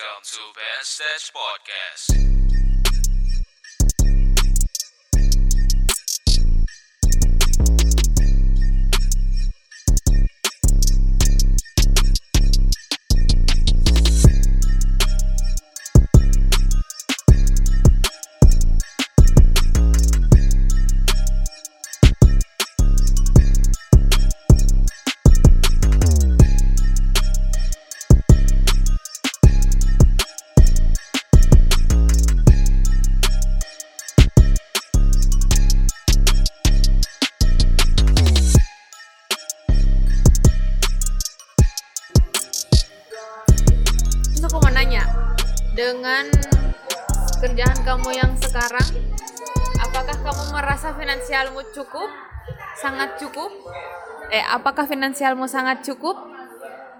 Welcome to Band Stage Podcast. Eh, apakah finansialmu sangat cukup?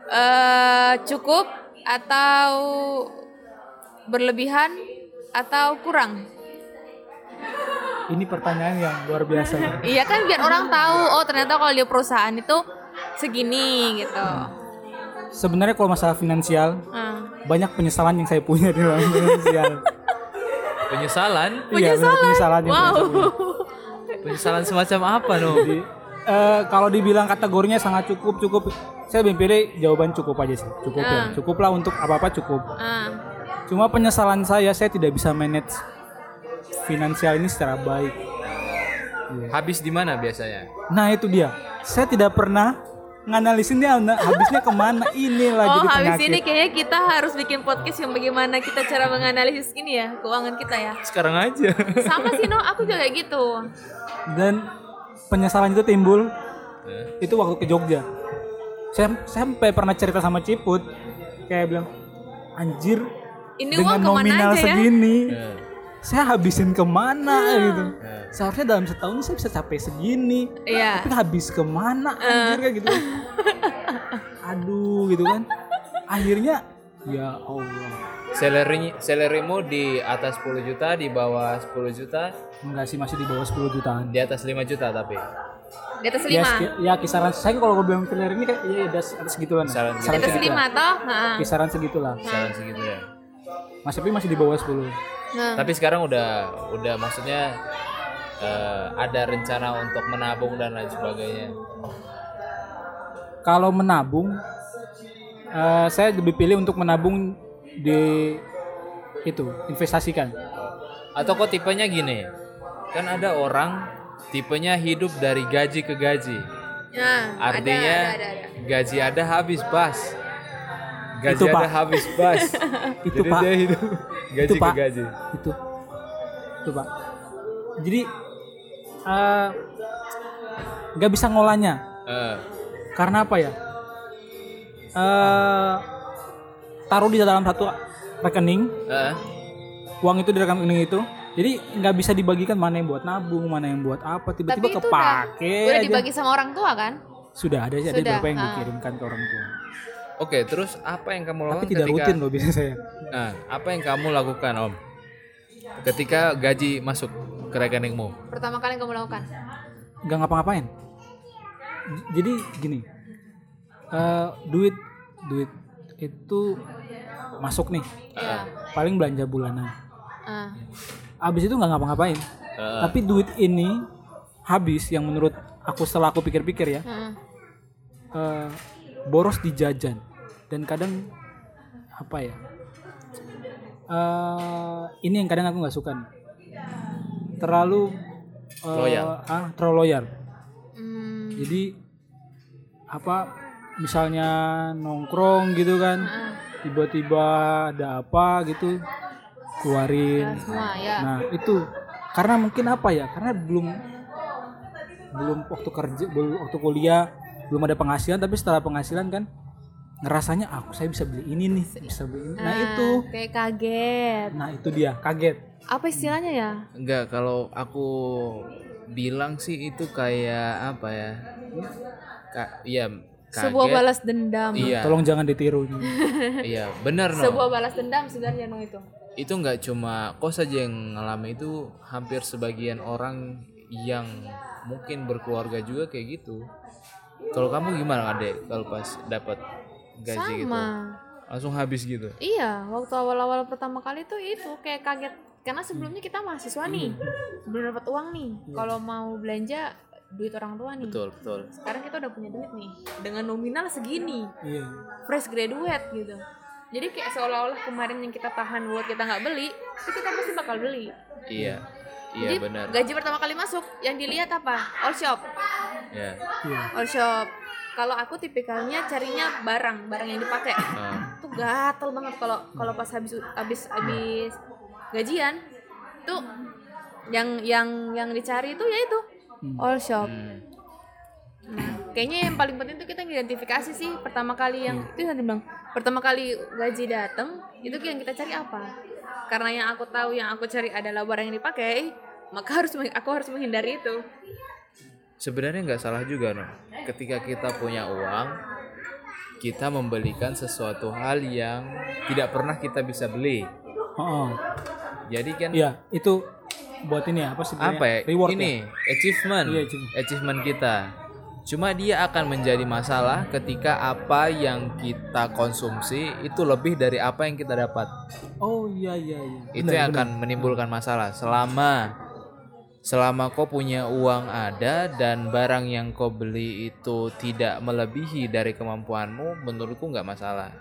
Eh, cukup atau berlebihan atau kurang? Ini pertanyaan yang luar biasa. ya. Iya kan biar orang tahu, oh ternyata kalau di perusahaan itu segini gitu. Sebenarnya kalau masalah finansial, Ah. banyak penyesalan yang saya punya di dalam finansial. Penyesalan? Iya, penyesalan yang Wow. saya punya. Penyesalan semacam apa no? Jadi, eh, kalau dibilang kategorinya sangat cukup, cukup. Saya lebih pilih jawaban cukup aja sih. Cukup ya. Cukup lah untuk apa-apa cukup. Ah. Cuma penyesalan saya, saya tidak bisa manage finansial ini secara baik. Habis di mana biasanya? Nah itu dia. Saya tidak pernah nganalisin dia nah, habisnya ke mana inilah Oh, jadi habis penyakit. ini kayaknya kita harus bikin podcast yang bagaimana kita cara menganalisis ini ya, keuangan kita ya. Sekarang aja. Sama sih, No, aku juga kayak gitu. dan penyesalan itu timbul. Itu waktu ke Jogja. Saya sampai pernah cerita sama Ciput. Kayak bilang anjir Ini dengan nominal aja ya? segini Eh, saya habisin ke mana gitu. Seharusnya dalam setahun ini saya bisa capai segini. Iya. tapi habis ke mana anjir kayak gitu. Aduh gitu kan. Akhirnya ya Allah Salary salarymu di atas 10 juta, di bawah 10 juta, enggak sih masih di bawah 10 jutaan di atas 5 juta tapi. Di atas ya, lima. seki- ya kisaran saya kalau gue bilang trailer ini kayak ya atas atas segituan lah. Kisaran Di atas segitu lima lah. toh? Heeh. kisaran segitulah Kisaran segitu ya. masih tapi masih di bawah 10 Nah, Tapi sekarang udah udah maksudnya eh, ada rencana untuk menabung dan lain sebagainya. kalau menabung eh, saya lebih pilih untuk menabung di itu investasikan Atau kok tipenya gini? Kan ada orang tipenya hidup dari gaji ke gaji. ada, Artinya ada, ada, ada. gaji ada habis bas. Gaji Itu, ada Pak. habis bas. Itu, Jadi Pak. dia hidup gaji Itu, ke Pak. gaji. itu itu pak jadi eh, nggak bisa ngolahnya Eh, karena apa ya eh taruh di dalam satu rekening eh, uang itu di rekening itu jadi nggak bisa dibagikan mana yang buat nabung mana yang buat apa Tapi tiba-tiba itu udah, kepake udah aja. dibagi sama orang tua kan? sudah ada sih ada Sudah, beberapa yang dikirimkan ke orang tua Oke, terus apa yang kamu tapi lakukan tidak ketika rutin loh biasanya saya Nah, apa yang kamu lakukan, Om? Ketika gaji masuk ke rekeningmu. Pertama kali yang kamu lakukan. nggak ngapa-ngapain jadi gini eh, duit duit itu masuk nih Iya. paling belanja bulanan Ah. habis itu nggak ngapa-ngapain Eh, tapi duit ini habis yang menurut aku setelah aku pikir-pikir ya Heeh. eh, boros di jajan dan kadang apa ya eh ini yang kadang aku nggak suka nih terlalu eh, Loyal. ah terlalu loyal Hmm. jadi apa misalnya nongkrong gitu kan. Tiba-tiba ada apa gitu keluarin Semua ya. nah itu karena mungkin apa ya karena belum belum waktu kerja belum waktu kuliah belum ada penghasilan tapi setelah penghasilan kan ngerasanya aku saya bisa beli ini nih bisa beli ini nah Ah, itu kayak kaget. nah itu dia kaget Apa istilahnya ya? enggak, kalau aku bilang sih itu kayak apa ya? Ka iya, kaget. Sebuah balas dendam. Iya, tolong jangan ditiru iya, benar no. Sebuah balas dendam sebenarnya no itu. Itu nggak cuma kau saja yang ngalami itu, hampir sebagian orang yang mungkin berkeluarga juga kayak gitu. Kalau kamu gimana, Adek? Kalau pas dapat gaji gitu? Sama. langsung habis gitu Iya, waktu awal-awal pertama kali tuh itu kayak kaget karena sebelumnya kita mahasiswa nih, belum dapat uang nih. Kalau mau belanja duit orang tua nih. betul betul Sekarang kita udah punya duit nih dengan nominal segini, Iya. fresh graduate gitu. Jadi kayak seolah-olah kemarin yang kita tahan buat kita nggak beli, itu kita pasti bakal beli. iya iya Jadi benar gaji pertama kali masuk yang dilihat apa? All shop, ya Iya. all shop. Kalau aku tipikalnya carinya barang, barang yang dipakai. Ah, tuh gatel banget kalau kalau pas habis habis habis gajian tuh yang yang yang dicari itu ya itu all shop. hmm. Nah, kayaknya yang paling penting tuh kita identifikasi sih pertama kali yang itu yang bilang pertama kali gaji datang itu yang kita cari apa? Karena yang aku tahu yang aku cari adalah barang yang dipakai, maka harus aku harus menghindari itu. sebenarnya nggak salah juga no ketika kita punya uang kita membelikan sesuatu hal yang tidak pernah kita bisa beli Oh, jadi kan Iya, itu buat ini ya, apa sih? apa ya Reward ini ya? achievement Iya, achievement. achievement kita cuma dia akan menjadi masalah ketika apa yang kita konsumsi itu lebih dari apa yang kita dapat Oh iya iya iya. itu Benar, yang benar. akan menimbulkan masalah selama selama kau punya uang ada dan barang yang kau beli itu tidak melebihi dari kemampuanmu menurutku nggak masalah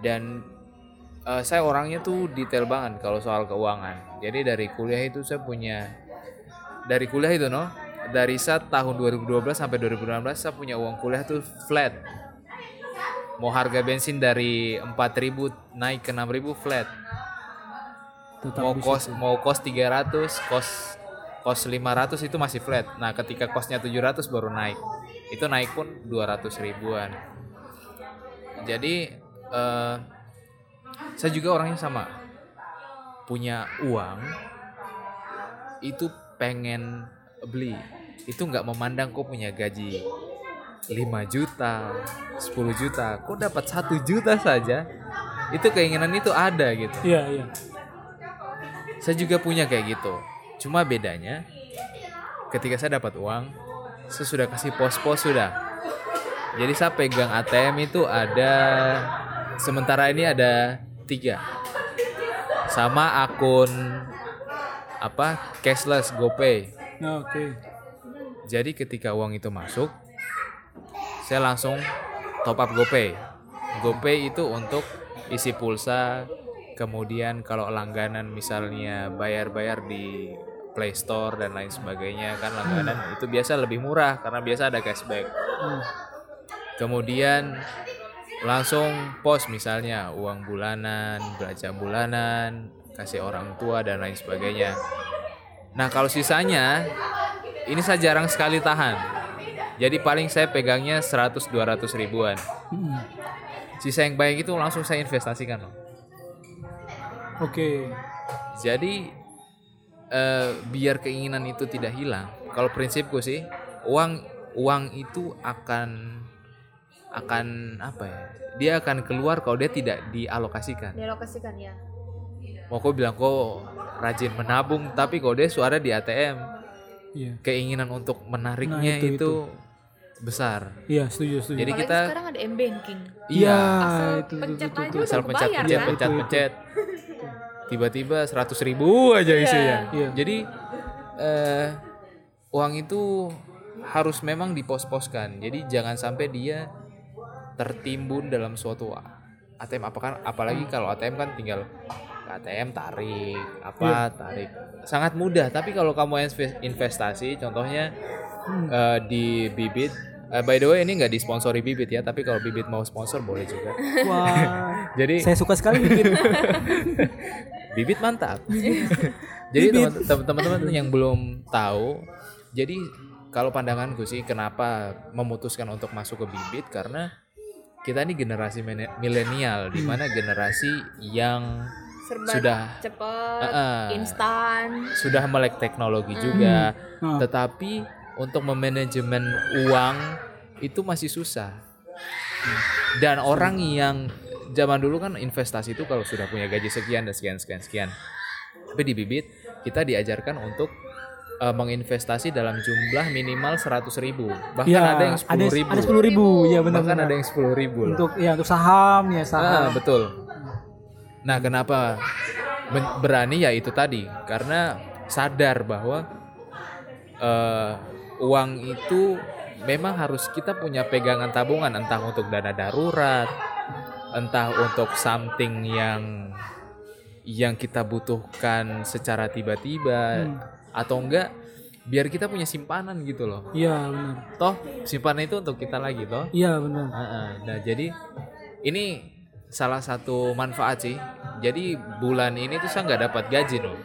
dan eh, saya orangnya tuh detail banget kalau soal keuangan. Jadi dari kuliah itu saya punya dari kuliah itu no? Dari saat tahun 2012 sampai 2016 saya punya uang kuliah tuh flat. Mau harga bensin dari 4000 naik ke 6000 flat. Tetap mau kos tuh. mau kos 300 kos kos 500 itu masih flat. Nah ketika kosnya 700 baru naik. Itu naik pun 200 ribuan. Jadi eh, saya juga orangnya sama punya uang itu pengen beli itu nggak memandang kok punya gaji 5 juta 10 juta kok dapat satu juta saja itu keinginan itu ada gitu Iya iya. saya juga punya kayak gitu. Cuma bedanya ketika saya dapat uang, saya sudah kasih pos-pos sudah. Jadi saya pegang ATM itu ada sementara ini ada tiga, sama akun apa cashless GoPay. Oke. Jadi ketika uang itu masuk, saya langsung top up GoPay. GoPay itu untuk isi pulsa, kemudian kalau langganan misalnya bayar-bayar di Play Store dan lain sebagainya kan langganan itu biasa lebih murah karena biasa ada cashback. Hmm. Kemudian langsung pos misalnya uang bulanan, belanja bulanan, kasih orang tua dan lain sebagainya. Nah, kalau sisanya ini saya jarang sekali tahan. Jadi paling saya pegangnya 100 200 ribuan. Hmm. Sisa yang baik itu langsung saya investasikan. loh. Oke. Jadi eh, biar keinginan itu tidak hilang. Kalau prinsipku sih, uang uang itu akan akan apa ya? Dia akan keluar kalau dia tidak dialokasikan. Dialokasikan ya. Mau kau bilang kau rajin menabung, tapi kalau dia suara di ATM, Iya. keinginan untuk menariknya Nah, itu- itu, besar. Iya, setuju setuju. Jadi Apalagi kita sekarang ada m-banking. Iya, Asal itu, itu, pencet itu, aja itu. udah asal pencet kebayar pencet kan? pencet Itu, itu. pencet tiba-tiba seratus ribu aja isinya Iya. jadi eh, uang itu harus memang dipos-poskan jadi jangan sampai dia tertimbun dalam suatu ATM apakah apalagi kalau ATM kan tinggal ATM tarik apa tarik sangat mudah tapi kalau kamu inves- investasi contohnya eh, di bibit eh, by the way ini nggak disponsori bibit ya tapi kalau bibit mau sponsor boleh juga Wah. jadi Saya suka sekali bikin. bibit mantap. jadi teman- teman- teman-teman yang belum tahu, jadi kalau pandanganku sih kenapa memutuskan untuk masuk ke bibit karena kita ini generasi milenial di mana generasi yang Serba sudah cepet, Heeh. instan. sudah melek teknologi juga, Hmm. tetapi untuk memanajemen uang itu masih susah. Dan orang yang zaman dulu kan investasi itu kalau sudah punya gaji sekian dan sekian sekian sekian. Tapi di bibit kita diajarkan untuk eh, menginvestasi dalam jumlah minimal 100.000 ribu. Bahkan Iya, ada yang 10.000 ada ribu. ada sepuluh ribu ya benar bahkan ada yang 10.000 ribu untuk ya untuk saham ya Ah, saham. betul. Nah, kenapa berani? Ya itu tadi? Karena sadar bahwa eh, uang itu memang harus kita punya pegangan tabungan. Entah untuk dana darurat, entah untuk something yang yang kita butuhkan secara tiba-tiba. Hmm. Atau enggak biar kita punya simpanan gitu loh. iya benar Toh simpanan itu untuk kita lagi toh. iya benar Heeh. Nah, jadi ini salah satu manfaat sih. Jadi bulan ini tuh saya nggak dapat gaji loh.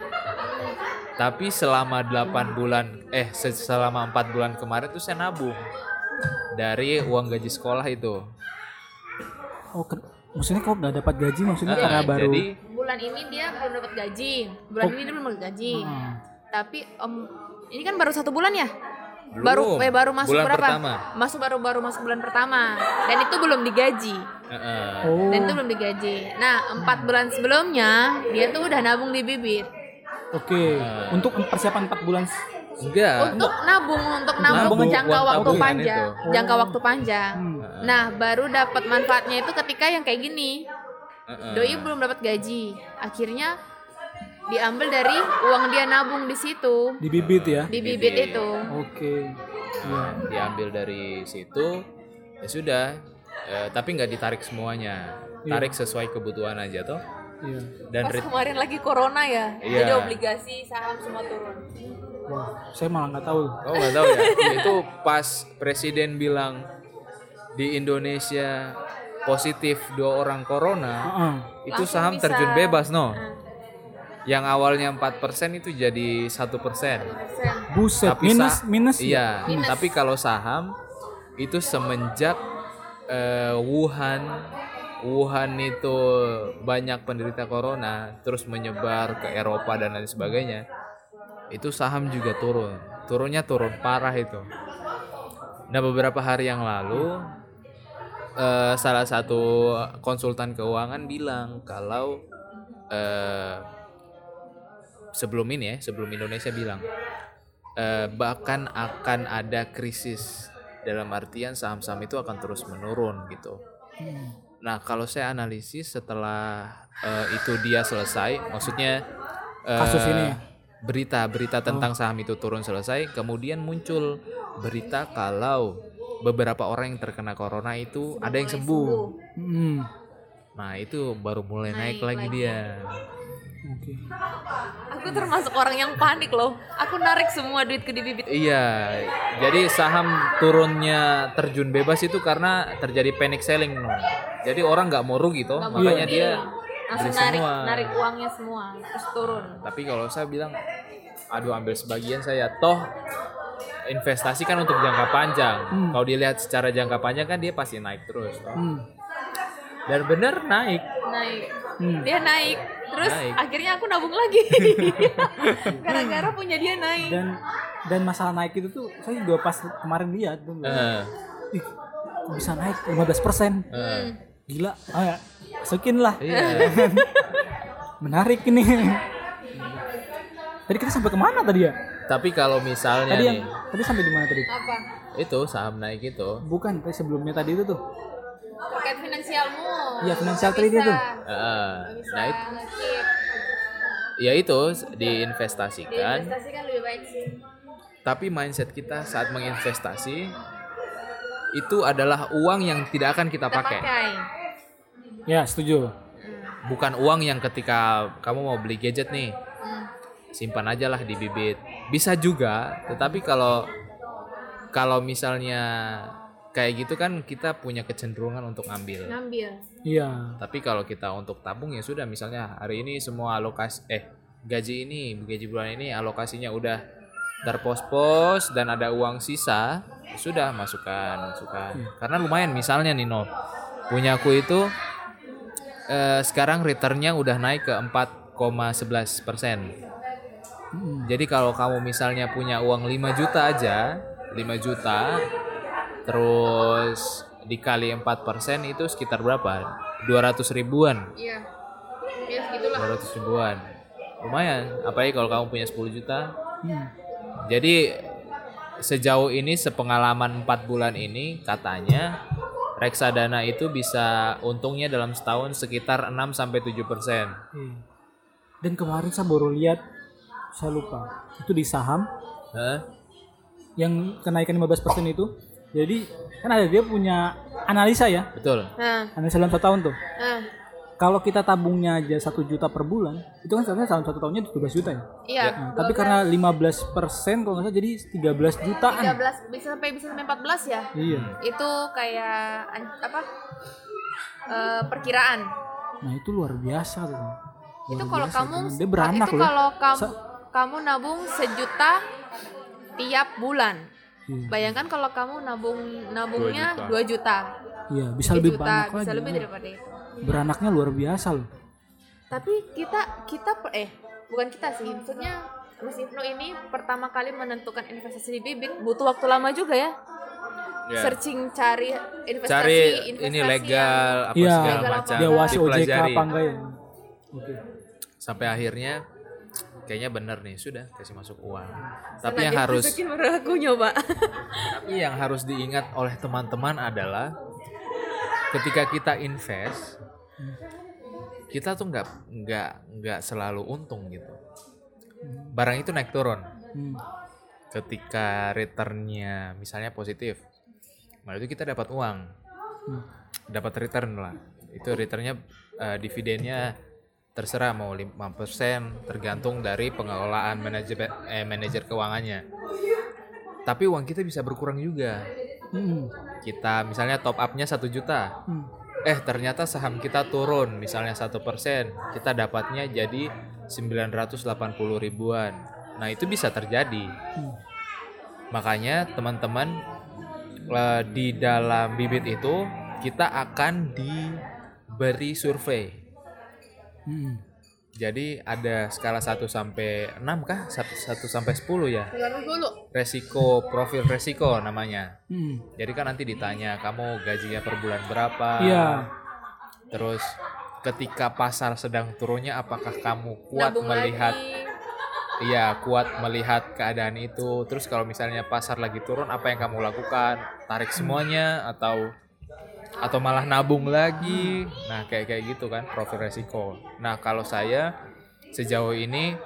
Tapi selama 8 bulan, eh se- selama empat bulan kemarin tuh saya nabung dari uang gaji sekolah itu. oh ke- maksudnya kok nggak dapat gaji maksudnya Heeh, karena baru Jadi bulan ini dia belum dapat gaji bulan Oh. ini dia belum dapat gaji Hmm. Tapi om ini kan baru satu bulan ya Belum. baru eh, baru masuk Bulan berapa pertama. masuk baru baru masuk bulan pertama dan itu belum digaji heeh. oh dan itu belum digaji nah empat bulan sebelumnya dia tuh udah nabung di bibit oke untuk persiapan empat bulan enggak. untuk nabung untuk nabung Nabung jangka waktu panjang itu. jangka waktu panjang Hmm. Nah baru dapat manfaatnya itu ketika yang kayak gini Heeh. doi belum dapat gaji akhirnya diambil dari uang dia nabung di situ. Di bibit ya? Di bibit itu. Oke. Nah, diambil dari situ ya sudah. Eh, tapi nggak ditarik semuanya. Tarik sesuai kebutuhan aja toh. Iya. Dan pas kemarin lagi corona ya Iya. jadi obligasi saham semua turun. Wah saya malah nggak tahu. Oh nggak tahu ya? Itu pas presiden bilang di Indonesia positif dua orang corona Heeh. itu Langsung saham bisa. terjun bebas no? Nah, yang awalnya 4% itu jadi satu persen buset Tapi minus sah- minus ya? Iya, Minus. tapi kalau saham itu semenjak eh, Wuhan Wuhan itu banyak penderita corona terus menyebar ke Eropa dan lain sebagainya. Itu saham juga turun. Turunnya turun parah itu. Nah, beberapa hari yang lalu eh, salah satu konsultan keuangan bilang kalau eh, sebelum ini ya, sebelum Indonesia bilang eh, bahkan akan ada krisis dalam artian saham-saham itu akan terus menurun gitu. Nah kalau saya analisis setelah eh, itu dia selesai, maksudnya eh, Kasus ini ya? berita-berita tentang saham itu turun selesai, kemudian muncul berita kalau beberapa orang yang terkena corona itu ada yang sembuh. Hmm. Nah itu baru mulai naik, Naik lagi, lagi. dia. Oke aku termasuk orang yang panik loh aku narik semua duitku di bibit Iya, jadi saham turunnya terjun bebas itu karena terjadi panic selling, no. Jadi orang nggak mau rugi toh, mau makanya rugi. dia langsung beli narik semua. narik uangnya semua terus turun Tapi kalau saya bilang, aduh ambil sebagian saya toh investasi kan untuk jangka panjang. Kalau dilihat secara jangka panjang kan dia pasti naik terus. toh. Hmm. Dan bener naik. naik Hmm. dia naik terus Naik. akhirnya aku nabung lagi. Gara-gara punya dia naik. Dan dan masalah naik itu tuh saya juga pas kemarin lihat tuh Eh, ih kok bisa naik 15 persen? Eh, gila. Ah ya masukin lah. Iya. menarik ini. Tadi kita sampai ke mana tadi ya? Tapi kalau misalnya tadi yang nih, tadi sampai di mana tadi? Apa? Itu saham naik itu, bukan tadi sebelumnya tadi itu tuh. Terkait finansialmu Iya, trade bisa. itu. bisa nah itu, ya itu diinvestasikan. Diinvestasi kan lebih baik sih Tapi mindset kita saat menginvestasi itu adalah uang yang tidak akan kita kita pakai. pakai ya setuju Bukan uang yang ketika kamu mau beli gadget nih, Hmm. simpan aja lah di bibit. Bisa juga, tetapi kalau kalau misalnya kayak gitu kan kita punya kecenderungan untuk ngambil. ngambil. Iya. Tapi kalau kita untuk tabung ya sudah misalnya hari ini semua alokasi eh gaji ini gaji bulan ini alokasinya udah terpos-pos dan ada uang sisa ya sudah masukkan masukkan. Karena lumayan misalnya nih no punya aku itu eh, sekarang returnnya udah naik ke 4,11 persen. Hmm. jadi kalau kamu misalnya punya uang 5 juta aja 5 juta terus dikali 4 persen itu sekitar berapa 200 ribuan iya ya segitulah 200 ribuan lumayan apalagi kalau kamu punya 10 juta Hmm. Jadi sejauh ini sepengalaman empat bulan ini katanya reksadana itu bisa untungnya dalam setahun sekitar 6 sampai 7 persen. Iya. Dan kemarin saya baru lihat, saya lupa, itu di saham yang kenaikan 15% itu. Jadi kan ada dia punya analisa ya, Betul. Nah, analisa dalam satu tahun tuh. nah, Kalau kita tabungnya aja satu juta per bulan, itu kan sebenarnya dalam satu tahunnya 12 juta ya. iya. Nah, tapi karena 15% kalau nggak salah jadi 13 jutaan. 13 bisa sampai bisa sampai 14 ya. Iya. Itu kayak apa? Eh, perkiraan. Nah, itu luar biasa tuh. Luar itu kalau biasa, kamu teman. dia beranak itu loh. kalau kamu Sa- kamu nabung sejuta tiap bulan. Iya. Bayangkan kalau kamu nabung nabungnya 2 juta. Iya, bisa 2 lebih juta, banyak bisa lagi. lebih daripada itu. Beranaknya luar biasa loh. Tapi kita kita eh bukan kita sih, maksudnya Mas Ibnu ini pertama kali menentukan investasi di bibit butuh waktu lama juga ya. Searching cari investasi Cari investasi ini yang- legal apa Iya, segala Legal macam dia wasi OJK dipelajari. apa enggak ya? Oke. Sampai akhirnya kayaknya bener nih sudah kasih masuk uang. Tapi yang harus aku nyoba. Tapi yang harus diingat oleh teman-teman adalah ketika kita invest, kita tuh nggak nggak nggak selalu untung gitu. Barang itu naik turun. Hmm. Ketika returnnya misalnya positif, nah itu kita dapat uang, dapat return lah. Itu returnnya eh, dividennya terserah mau 5% tergantung dari pengelolaan manajer eh, manajer keuangannya. Tapi uang kita bisa berkurang juga Hmm. kita misalnya top upnya satu juta Hmm. eh ternyata saham kita turun misalnya satu persen kita dapatnya jadi 980 ribuan nah itu bisa terjadi Hmm. makanya teman-teman eh, di dalam bibit itu kita akan diberi survei Hmm. jadi ada skala 1 sampai 6 kah 1 sampai 10 ya Tergantung dulu. resiko profil resiko namanya Hmm. Jadi kan nanti ditanya kamu gajinya per bulan berapa? Iya. Terus ketika pasar sedang turunnya apakah kamu kuat Nabung melihat lagi. iya, kuat melihat keadaan itu. Terus kalau misalnya pasar lagi turun apa yang kamu lakukan? Tarik semuanya atau atau malah nabung lagi? Nah, kayak kayak gitu kan profil resiko. Nah, kalau saya sejauh ini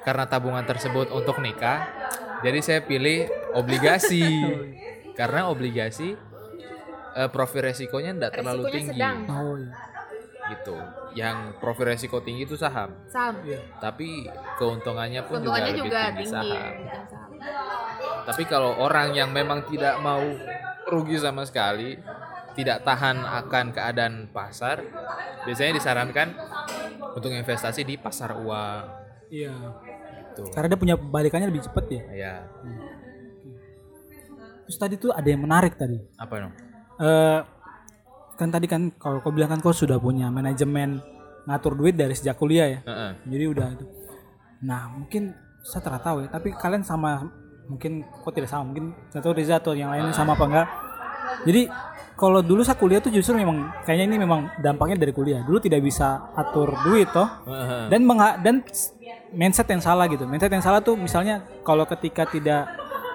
karena tabungan tersebut untuk nikah, jadi saya pilih obligasi. karena obligasi eh, profil resikonya tidak terlalu tinggi sedang. Oh iya. gitu. Yang profil resiko tinggi itu saham, Saham. tapi keuntungannya pun Keuntungannya juga lebih juga tinggi, tinggi. saham. bukan saham. Tapi kalau orang yang memang tidak mau rugi sama sekali, tidak tahan akan keadaan pasar, biasanya disarankan untuk investasi di pasar uang. Iya. Gitu. Karena dia punya balikannya lebih cepat ya. Ya, Terus tadi tuh ada yang menarik tadi. apa dong? Eh kan tadi kan kalau kau bilang kan kau sudah punya manajemen ngatur duit dari sejak kuliah ya. Heeh. Jadi udah itu. Nah mungkin saya tidak tahu ya. Tapi kalian sama mungkin kok tidak sama mungkin satu Riza atau yang lainnya sama apa enggak. Jadi kalau dulu saya kuliah tuh justru memang kayaknya ini memang dampaknya dari kuliah. Dulu tidak bisa atur duit toh. Dan mengha- dan mindset yang salah gitu mindset yang salah tuh misalnya kalau ketika tidak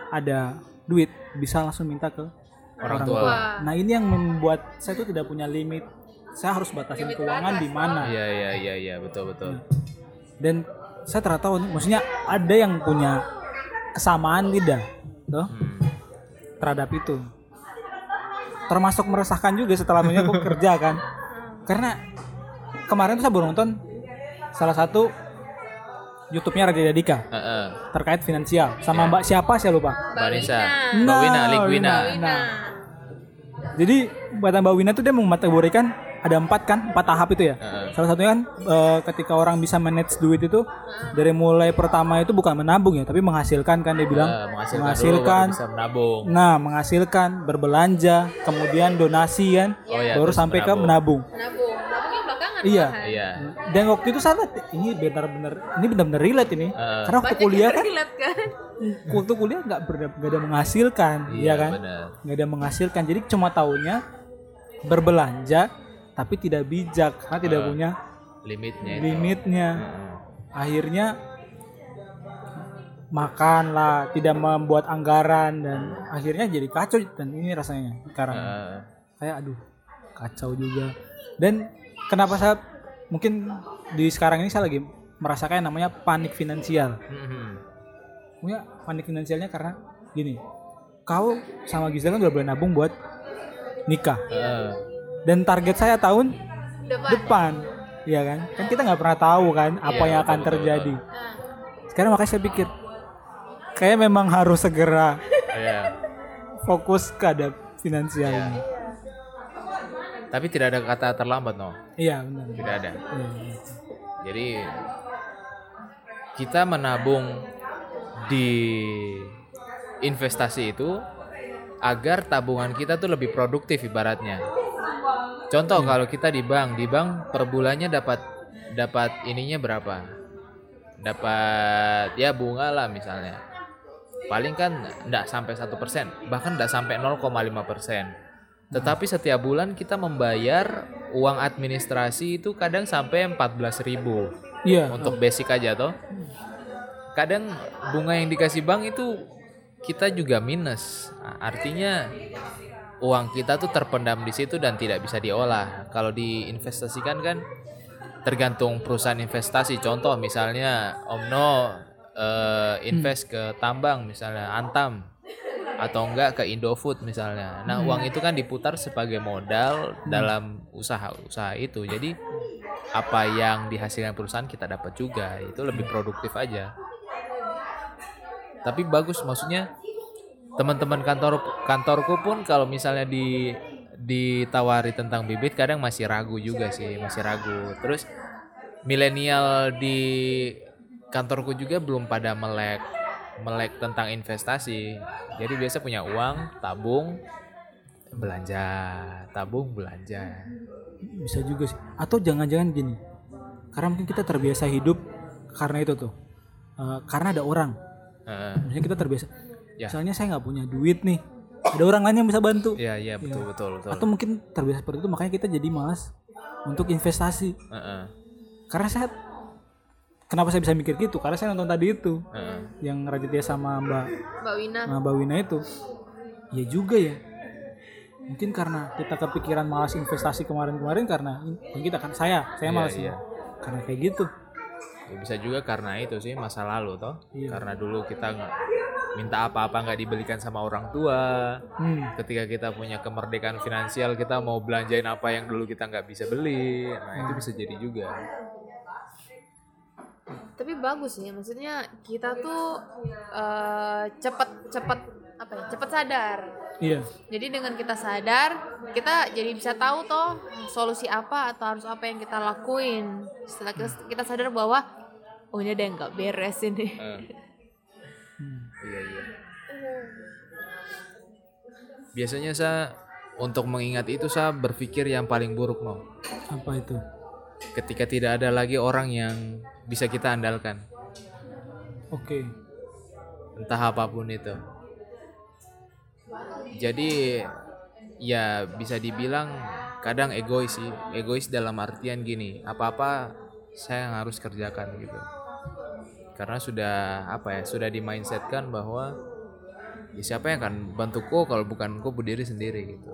ada duit bisa langsung minta ke Orang tua. nah ini yang membuat saya tuh tidak punya limit saya harus batasin keuangan di mana Iya, iya, iya, iya, betul, betul. dan saya nih, maksudnya ada yang punya kesamaan tidak tuh Hmm. terhadap itu termasuk meresahkan juga setelah aku kerja kan karena kemarin tuh saya baru nonton salah satu YouTube-nya Raditya Dika Heeh. terkait finansial sama Mbak siapa saya lupa. Mbak Nisa, Nah, Mbak Wina, Ligwina. Wina. Nah, jadi buat Mbak Wina tuh dia mengkategorikan ada empat kan, empat tahap itu ya. Heeh. Salah satunya kan eh, ketika orang bisa manage duit itu dari mulai pertama itu bukan menabung ya, tapi menghasilkan kan dia bilang. Eh, menghasilkan, dulu menghasilkan. baru bisa menabung. Nah, menghasilkan, berbelanja, kemudian donasi kan, Oh iya, baru terus sampai ke menabung. menabung. Iya. Iya. Dan waktu itu saya lihat, ini benar-benar ini benar-benar relate ini. Heeh. Karena waktu kuliah kan relate kan. waktu kuliah nggak nggak ada menghasilkan, iya kan? benar. Nggak ada menghasilkan. Jadi cuma taunya berbelanja tapi tidak bijak karena tidak Ah. punya Limitnya itu. limitnya. Heeh. Akhirnya makan lah, tidak membuat anggaran dan akhirnya jadi kacau dan ini rasanya sekarang. Eh, Saya aduh kacau juga. Dan kenapa saya mungkin di sekarang ini saya lagi merasakan yang namanya panik finansial. mhm. Punya panik finansialnya karena gini. Kau sama Gisel kan udah boleh nabung buat nikah. Eh, Dan target saya tahun Depan. depan. Iya kan? Kan kita nggak pernah tahu kan apa Iya, yang akan betul, betul, terjadi. Sekarang makanya saya pikir kayak memang harus segera iya. fokus ke ada finansial ini. Tapi tidak ada kata terlambat no. Iya benar. Tidak ada. Iya. Jadi kita menabung di investasi itu agar tabungan kita tuh lebih produktif ibaratnya. Contoh kalau kita di bank, di bank per bulannya dapat dapat ininya berapa? Dapat ya bunga lah misalnya. Paling kan enggak sampai satu persen, bahkan enggak sampai 0,5 persen. Tetapi setiap bulan kita membayar uang administrasi itu kadang sampai 14.000 ribu Iya. untuk basic aja toh. Kadang bunga yang dikasih bank itu kita juga minus. Artinya uang kita tuh terpendam di situ dan tidak bisa diolah. Kalau diinvestasikan kan tergantung perusahaan investasi. Contoh misalnya Omno eh, invest ke tambang misalnya Antam atau enggak ke Indofood misalnya. Nah, uang itu kan diputar sebagai modal dalam usaha-usaha itu. Jadi apa yang dihasilkan perusahaan kita dapat juga. Itu lebih produktif aja. Tapi bagus maksudnya teman-teman kantor kantorku pun kalau misalnya di ditawari tentang bibit kadang masih ragu juga sih, masih ragu. Terus milenial di kantorku juga belum pada melek melek tentang investasi. Jadi biasa punya uang, tabung, belanja, tabung, belanja. Bisa juga sih. Atau jangan-jangan gini. Karena mungkin kita terbiasa hidup karena itu tuh. Eh, karena ada orang. Heeh. Misalnya kita terbiasa. Ya. Misalnya saya nggak punya duit nih. Ada orang lain yang bisa bantu. Iya, iya betul betul betul. Atau mungkin terbiasa seperti itu makanya kita jadi malas untuk investasi. Heeh. Karena saya kenapa saya bisa mikir gitu? Karena saya nonton tadi itu Heeh. yang Raditya sama Mbak Mbak Wina. sama Mbak Wina itu. Ya juga ya. Mungkin karena kita kepikiran malas investasi kemarin-kemarin karena ya kita kan saya, saya Iya, malas iya. Karena kayak gitu. Ya, bisa juga karena itu sih masa lalu toh. Iya. Karena dulu kita nggak minta apa-apa nggak dibelikan sama orang tua. Hmm. Ketika kita punya kemerdekaan finansial kita mau belanjain apa yang dulu kita nggak bisa beli. Nah itu bisa jadi juga. Tapi bagus ya, maksudnya kita tuh eh, cepet cepet apa ya? Cepet sadar. Iya. Jadi dengan kita sadar, kita jadi bisa tahu toh solusi apa atau harus apa yang kita lakuin. Setelah kita, kita sadar bahwa oh ini ada yang nggak beres ini. Eh. Iya iya. Biasanya saya untuk mengingat itu saya berpikir yang paling buruk no. Apa itu? Ketika tidak ada lagi orang yang bisa kita andalkan, Oke. entah apa pun itu. Jadi ya bisa dibilang kadang egois sih, egois dalam artian gini, apa-apa saya yang harus kerjakan gitu. Karena sudah apa ya, sudah di mindsetkan bahwa ya siapa yang akan bantuku kalau bukan ku berdiri sendiri gitu.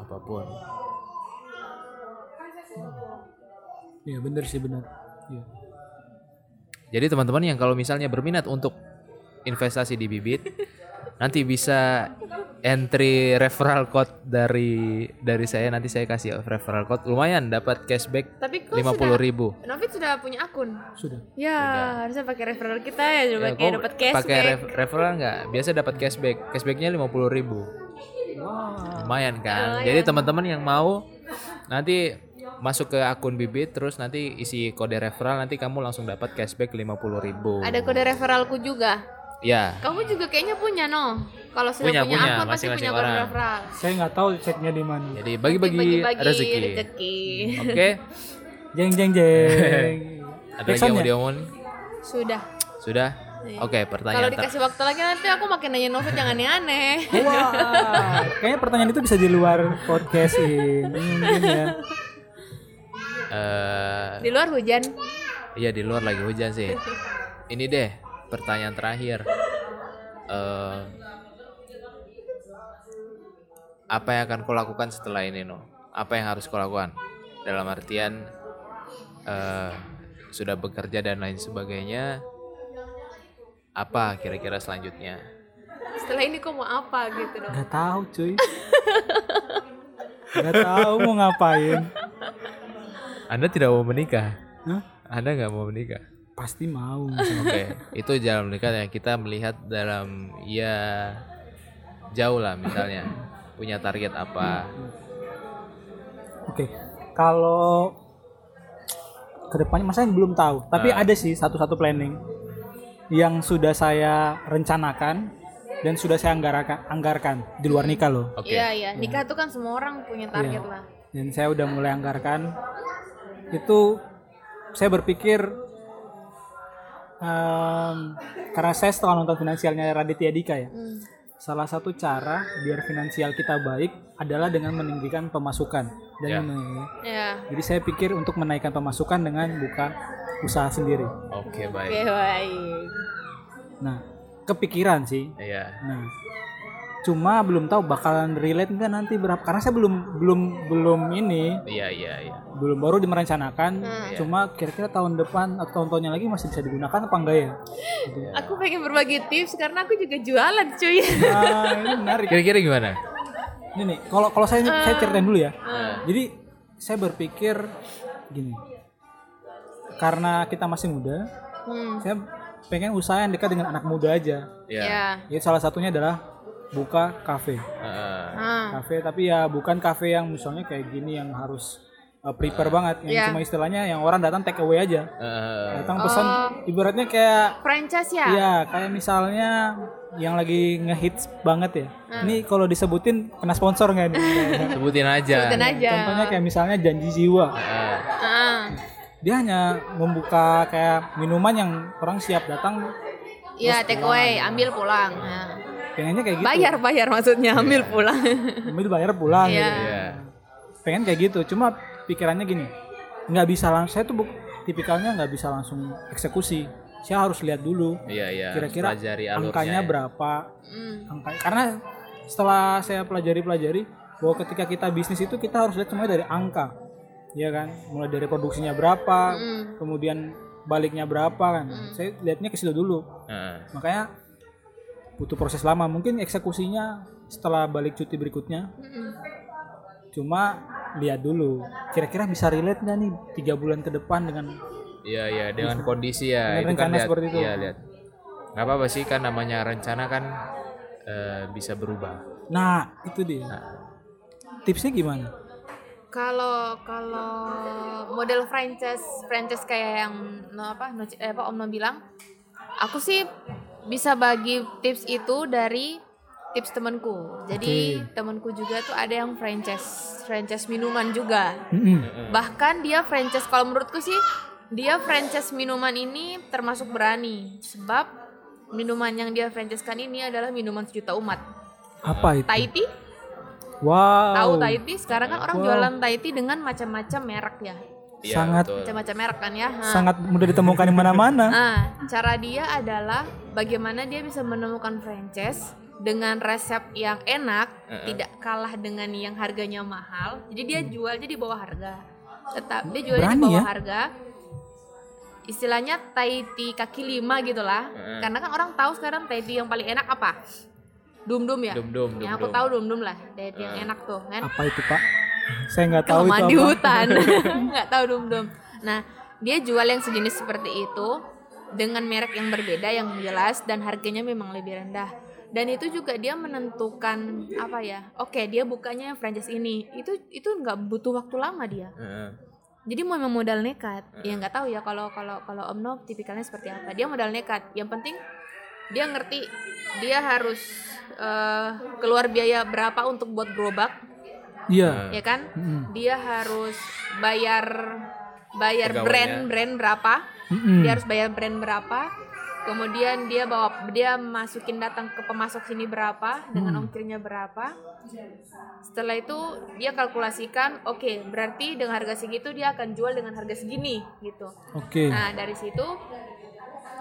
Apa pun. Iya bener sih benar. Iya. Jadi teman-teman yang kalau misalnya berminat untuk investasi di bibit, nanti bisa entry referral code dari dari saya nanti saya kasih referral code lumayan dapat cashback Tapi kok lima puluh sudah, ribu. Novit sudah punya akun. Sudah. Ya, harusnya pakai referral kita ya, coba Ya, kayak dapat cashback. pakai ref- referral nggak? Biasa dapat cashback. Cashbacknya lima puluh ribu. Lumayan kan. Jadi teman-teman yang mau nanti masuk ke akun bibit terus nanti isi kode referral nanti kamu langsung dapat cashback lima puluh ribu. Ada kode referralku juga. Ya. Kamu juga kayaknya punya no. Kalau sudah Punya, punya, punya, akun pasti punya orang. referral. Saya nggak tahu ceknya di mana. Jadi bagi-bagi Bagi-bagi rezeki. rezeki. Oke. Jeng jeng jeng. Ada lagi yang mau diomongin? Sudah. Sudah? Iya. Oke, Kalau pertanyaan ter- dikasih waktu lagi nanti aku makin nanya Novit yang aneh-aneh. Wah, kayaknya pertanyaan itu bisa di luar podcast ini mungkin ya. Eh, Di luar hujan. iya di luar lagi hujan sih. Ini deh. Pertanyaan terakhir. Eh, apa yang akan kau lakukan setelah ini, No? Apa yang harus kau lakukan? Dalam artian eh, sudah bekerja dan lain sebagainya. Apa kira-kira selanjutnya? Setelah ini kok mau apa gitu dong? Gak tahu cuy. Gak tahu mau ngapain. Anda tidak mau menikah? Hah? Anda nggak mau menikah? Pasti mau. Oke, itu jalan menikah ya kita melihat dalam ya jauh lah misalnya punya target apa. Oke, kalau ke depannya masa belum tahu. Tapi Ah. ada sih satu-satu planning yang sudah saya rencanakan dan sudah saya anggarkan, anggarkan di luar nikah loh. Oke. Iya iya, nikah tuh kan semua orang punya target Iya. lah. Dan saya udah mulai anggarkan. Itu saya berpikir em, karena saya setelah nonton finansialnya Raditya Dika ya. Hmm. Salah satu cara biar finansial kita baik adalah dengan meninggikan pemasukan dan Ya. men- Ya. Jadi saya pikir untuk menaikkan pemasukan dengan buka usaha sendiri. Oke Oke baik. baik. Nah, kepikiran sih. Iya. Nah, cuma belum tahu bakalan relate nggak nanti berapa karena saya belum belum belum ini Iya iya iya. belum baru dimerencanakan. Hmm. Cuma kira-kira tahun depan atau tahun-tahunnya lagi masih bisa digunakan apa enggak ya? Gitu. Aku pengen berbagi tips karena aku juga jualan cuy. Nah, ini menarik. Kira-kira gimana? Ini nih, kalau kalau saya saya ceritain dulu ya. Nah, Jadi saya berpikir gini. Karena kita masih muda, Hmm. saya pengen usaha yang dekat dengan anak muda aja. Iya. Ya. Ya salah satunya adalah buka kafe. Heeh. Ah. Kafe tapi ya bukan kafe yang misalnya kayak gini yang harus uh, prepare banget yang Iya. cuma istilahnya yang orang datang take away aja. Heeh. Datang pesan ibaratnya kayak Franchise ya? Iya, kayak misalnya yang lagi ngehits banget ya. Ini kalau disebutin kena sponsor nggak nih? Sebutin aja. Sebutin aja. Contohnya kayak misalnya janji jiwa. Heeh. Ah. Dia hanya membuka kayak minuman yang orang siap datang Iya, take away, ambil pulang. Nah. Pengennya kayak gitu. Bayar, bayar maksudnya, ambil pulang. Ambil bayar pulang Iya. gitu. Iya. Pengen kayak gitu. Cuma pikirannya gini. nggak bisa langsung saya tuh bu- tipikalnya nggak bisa langsung eksekusi. Saya harus lihat dulu Iya iya. kira-kira angkanya ya. berapa. Hmm. Angka, karena setelah saya pelajari-pelajari bahwa ketika kita bisnis itu kita harus lihat semuanya dari angka. ya kan? Mulai dari produksinya berapa, Hmm. kemudian baliknya berapa kan. Saya lihatnya ke situ dulu. Heeh. Makanya butuh proses lama. Mungkin eksekusinya setelah balik cuti berikutnya. Cuma lihat dulu. Kira-kira bisa relate nggak nih tiga bulan ke depan dengan Iya iya dengan kondisi ya Dengan itu kan lihat. seperti itu. Iya lihat. Nggak apa-apa sih kan namanya rencana kan eh, bisa berubah. Nah, itu dia. Tipsnya gimana? Kalau kalau model franchise franchise kayak yang no apa no, eh, apa Om No bilang, aku sih bisa bagi tips itu dari tips temanku. Jadi temanku juga tuh ada yang franchise franchise minuman juga. Mm-mm. Bahkan dia franchise kalau menurutku sih dia franchise minuman ini termasuk berani sebab minuman yang dia franchisekan ini adalah minuman sejuta umat. Apa itu? Tea, Wow. tahu tea? Sekarang kan orang Wow. jualan tea dengan macam-macam merek ya. Iya, Sangat-. Macam-macam merek kan ya. Nah, Sangat mudah ditemukan di mana-mana. Nah, cara dia adalah bagaimana dia bisa menemukan franchise dengan resep yang enak, Heeh. tidak kalah dengan yang harganya mahal. Jadi dia jualnya di bawah harga. Tetap dia jualnya di Berani bawah ya? harga. Istilahnya Thai tea kaki lima gitu lah. Heeh. Karena kan orang tahu sekarang Thai tea yang paling enak apa? Dum dum ya. Dum dum dum yang aku tahu dum dum lah, Thai tea yang enak tuh kan Apa itu, Pak? Saya nggak tahu itu kelamaan apa. di hutan. Nggak tahu dum dum. Nah dia jual yang sejenis seperti itu dengan merek yang berbeda yang jelas dan harganya memang lebih rendah. Dan itu juga dia menentukan apa ya oke dia bukanya franchise ini. Itu itu nggak butuh waktu lama dia. Jadi mau memang modal nekat. Ya nggak tahu ya kalau kalau kalau Om Nob tipikalnya seperti apa. Dia modal nekat. Yang penting dia ngerti dia harus eh, keluar biaya berapa untuk buat gerobak Iya. ya kan Mm-mm. dia harus bayar bayar Pegawainya. brand brand berapa Mm-mm. dia harus bayar brand berapa kemudian dia bawa dia masukin datang ke pemasok sini berapa dengan ongkirnya berapa setelah itu dia kalkulasikan oke berarti dengan harga segitu dia akan jual dengan harga segini gitu Oke. nah dari situ